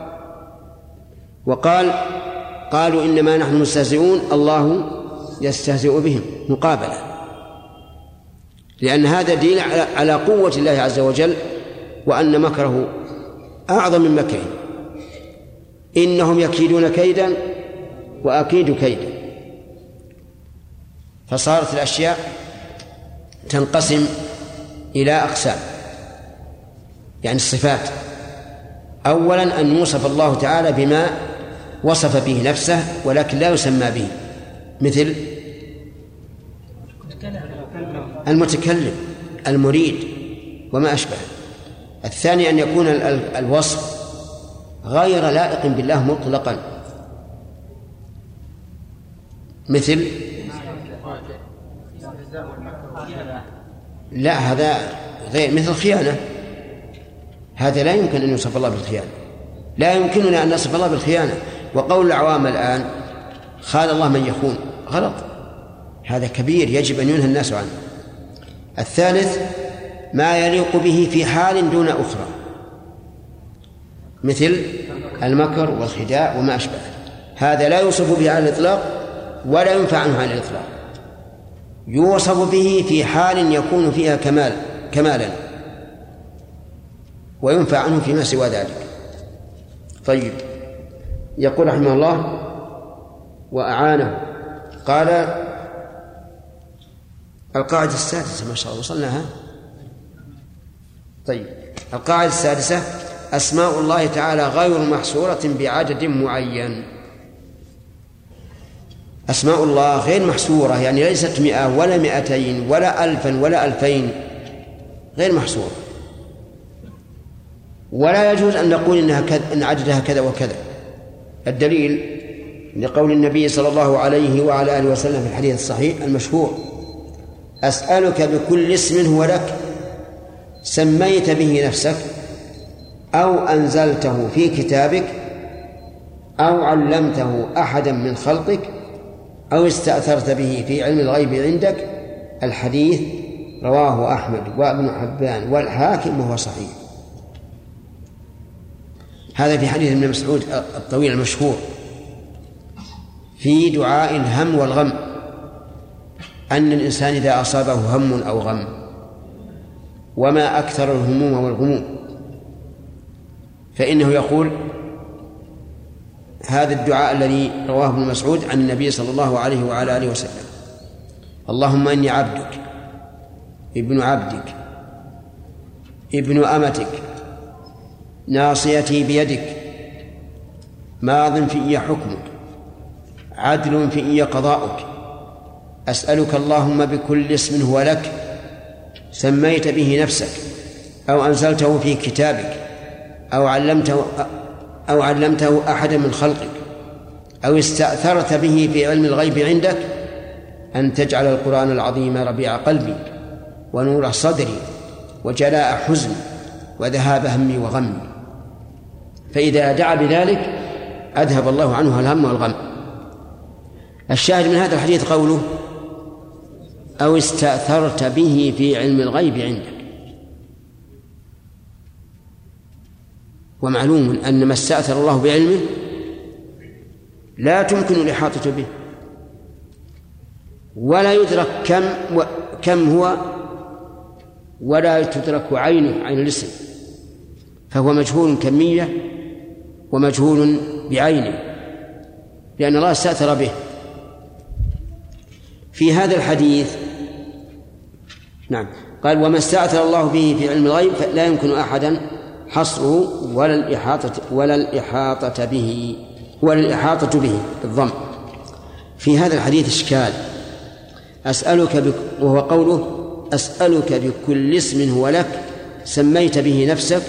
وقال قالوا إنما نحن مستهزئون الله يستهزئ بهم مقابلة. لأن هذا دليل على قوة الله عز وجل وأن مكره أعظم من مكره. إنهم يكيدون كيدا وأكيد كيدا. فصارت الأشياء تنقسم إلى أقسام. يعني الصفات. أولا أن يوصف الله تعالى بما وصف به نفسه ولكن لا يسمى به. مثل المتكلم المريد وما أشبه. الثاني أن يكون الوصف غير لائق بالله مطلقا. مثل؟ لا هذا غير مثل الخيانة هذا لا يمكن أن يوصف الله بالخيانة. لا يمكننا أن نصف الله بالخيانة. وقول العوام الآن خان الله من يخون. غلط. هذا كبير يجب أن ينهى الناس عنه. الثالث ما يليق به في حال دون أخرى مثل المكر والخداع وما أشبه هذا لا يوصف به على الإطلاق ولا ينفع عنه على الإطلاق. يوصف به في حال يكون فيها كمال كمالا وينفع عنه فيما سوى ذلك. طيب يقول رحمه الله وأعانه قال القاعدة السادسة ما شاء الله وصلناها طيب القاعدة السادسة أسماء الله تعالى غير محصورة بعدد معين. أسماء الله غير محصورة يعني ليست مئة ولا مئتين ولا ألفا ولا ألفين غير محصورة. ولا يجوز أن نقول إنها كذا إن عددها كذا وكذا. الدليل لقول النبي صلى الله عليه وعلى آله وسلم في الحديث الصحيح المشهور أسألك بكل اسم هو لك سميت به نفسك أو أنزلته في كتابك أو علمته أحدا من خلقك أو استأثرت به في علم الغيب عندك الحديث رواه أحمد وابن حبان والحاكم وهو صحيح. هذا في حديث ابن مسعود الطويل المشهور في دعاء الهم والغم. أن الإنسان إذا أصابه هم أو غم وما أكثر الهموم والغموم فإنه يقول هذا الدعاء الذي رواه ابن مسعود عن النبي صلى الله عليه وعلى آله وسلم. اللهم إني عبدك ابن عبدك ابن أمتك ناصيتي بيدك ماض في حكمك عدل في قضاؤك. أسألك اللهم بكل اسم هو لك سميت به نفسك أو أنزلته في كتابك أو علمته أو علمته أحدا من خلقك أو استأثرت به في علم الغيب عندك أن تجعل القرآن العظيم ربيع قلبي ونور صدري وجلاء حزني وذهاب همي وغمي. فإذا دعا بذلك أذهب الله عنه الهم والغم. الشاهد من هذا الحديث قوله أو استأثرت به في علم الغيب عندك. ومعلوم أن ما استأثر الله بعلمه لا تمكن الإحاطة به. ولا يدرك كم و كم هو ولا تدرك عينه عين الاسم. فهو مجهول كمية ومجهول بعينه لأن الله استأثر به. في هذا الحديث نعم. قال وما استأثر الله به في علم الغيب فلا يمكن أحدا حصره ولا الإحاطة ولا الإحاطة به ولا الإحاطة به بالضم. في هذا الحديث إشكال. أسألك بك وهو قوله أسألك بكل اسم هو لك سميت به نفسك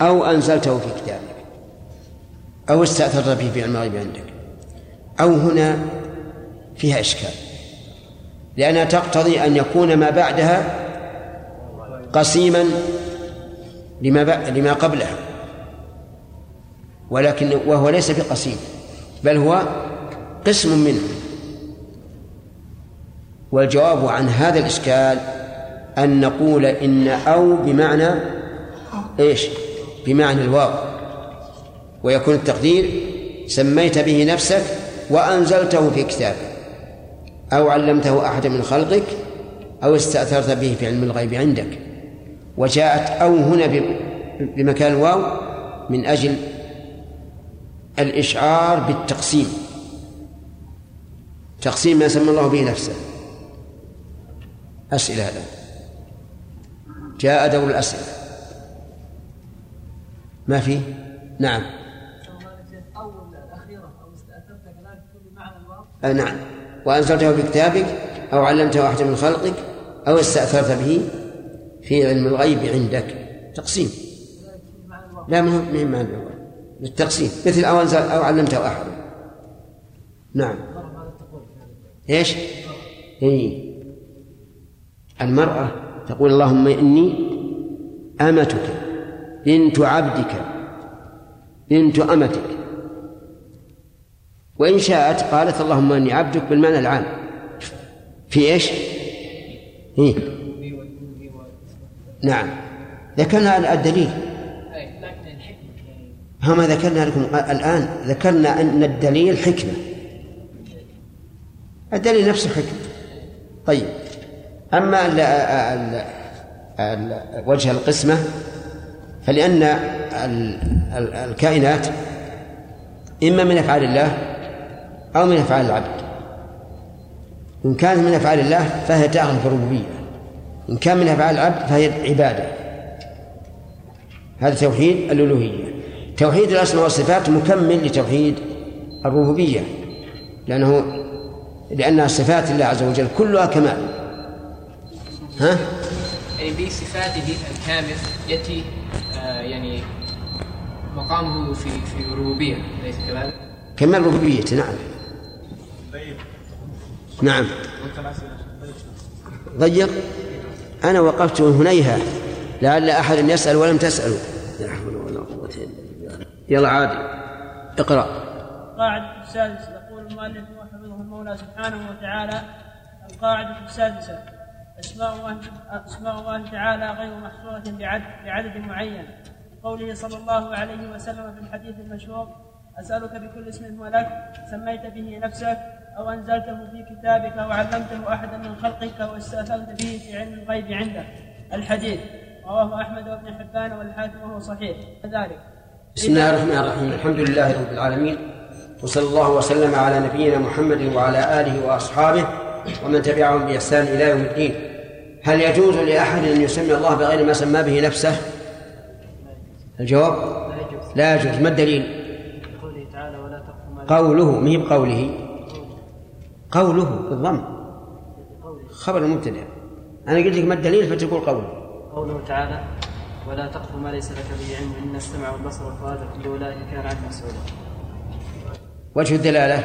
أو أنزلته في كتابك. أو استأثرت به في علم الغيب عندك. أو هنا فيها إشكال. لأنها تقتضي أن يكون ما بعدها قسيما لما لما قبلها. ولكن وهو ليس بقسيم بل هو قسم منه. والجواب عن هذا الإشكال أن نقول إن أو بمعنى إيش؟ بمعنى الواو. ويكون التقدير سميت به نفسك وأنزلته في كتابك. أو علمته أحد من خلقك أو استأثرت به في علم الغيب عندك. وجاءت أو هنا بمكان الواو من أجل الإشعار بالتقسيم. تقسيم ما سمى الله به نفسه. أسئلة هذا. جاء دور الأسئلة. ما في؟ نعم. أو الأخيرة. أو استأثرت كذلك بمعنى الواو. آه نعم. وأنزلته في كتابك أو علمته أحد من خلقك أو استأثرت به في علم الغيب عندك. تقسيم. لا ما هو معنى للتقسيم. مثل أو أنزل أو علمته أحد. نعم. إيش؟ اي المرأة تقول اللهم إني أمتك. بنت عبدك. بنت أمتك. وإن شاءت قالت اللهم إني عبدك بالمعنى العام. في إيش؟ إيه؟ نعم. ذكرنا الدليل. ما ذكرنا لكم الآن ذكرنا أن الدليل حكمة. الدليل نفسه حكمة. طيب. أما وجه القسمة فلأن الكائنات إما من أفعال الله أو من أفعال العبد. إن كانت من أفعال الله فهي داخل في الربوبية. إن كان من أفعال العبد فهي عبادة. هذا توحيد الألوهية. توحيد الأسماء والصفات مكمل لتوحيد الربوبية. لأنه لأنها صفات الله عز وجل كلها كمال. ها؟ يعني بصفاته الكامل يأتي آه يعني مقامه في في الربوبية أليس كذلك؟ كمال ربوبيته نعم. نعم. ضيق أنا وقفت هنيها. لعل أحد يسأل ولم تسألوا لا حول ولا قوة إلا بالله. يلا عادي. اقرأ. القاعدة السادسة. يقول المؤلف وحفظه المولى سبحانه وتعالى القاعدة السادسة. أسماء الله أسماء الله تعالى غير محصورة بعدد بعدد معين. قوله صلى الله عليه وسلم في الحديث المشهور أسألك بكل اسم هو لك سميت به نفسك أو أنزلته في كتابك أو علمته أحدا من خلقك أو استأثرت به في علم الغيب عندك. الحديث. رواه أحمد وابن حبان والحاكم وهو صحيح. كذلك. بسم الله الرحمن الرحيم. الحمد لله رب العالمين. وصلى الله وسلم على نبينا محمد وعلى آله وأصحابه ومن تبعهم بإحسان إلى يوم الدين. هل يجوز لأحد أن يسمي الله بغير ما سمى به نفسه؟ الجواب؟ لا يجوز. ما الدليل؟ قوله مهي بقوله. قوله بالضم. خبر المبتدا أنا قلت لك ما الدليل فتقول قوله. قوله تعالى ولا تقف ما ليس لك به علم إن السمع والبصر والفؤاد كل اولئك كان عنه مسؤولا وجه الدلالة.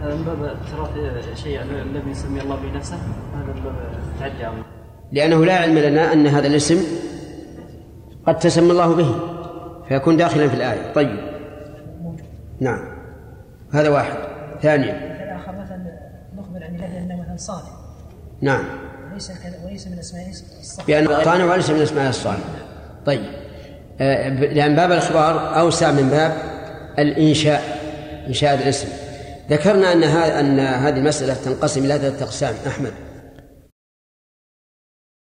هذا من باب اعتراف شيء لم يسمي الله به نفسه. هذا من باب تعدي عظيم لأنه لا علم لنا أن هذا الاسم قد تسمى الله به فيكون داخلا في الآية. طيب. نعم. هذا واحد. ثانيا الآخر مثلا نخبر عن الله أنه مثلا صالح. نعم. وليس وليس من أسماء الصالح. بأنه صانع وليس من أسماء الصالح. طيب. آه، لأن باب الإخبار أوسع من باب الإنشاء إنشاء الاسم. ذكرنا أن أن هذه المسألة تنقسم إلى ثلاثة أقسام. أحمد.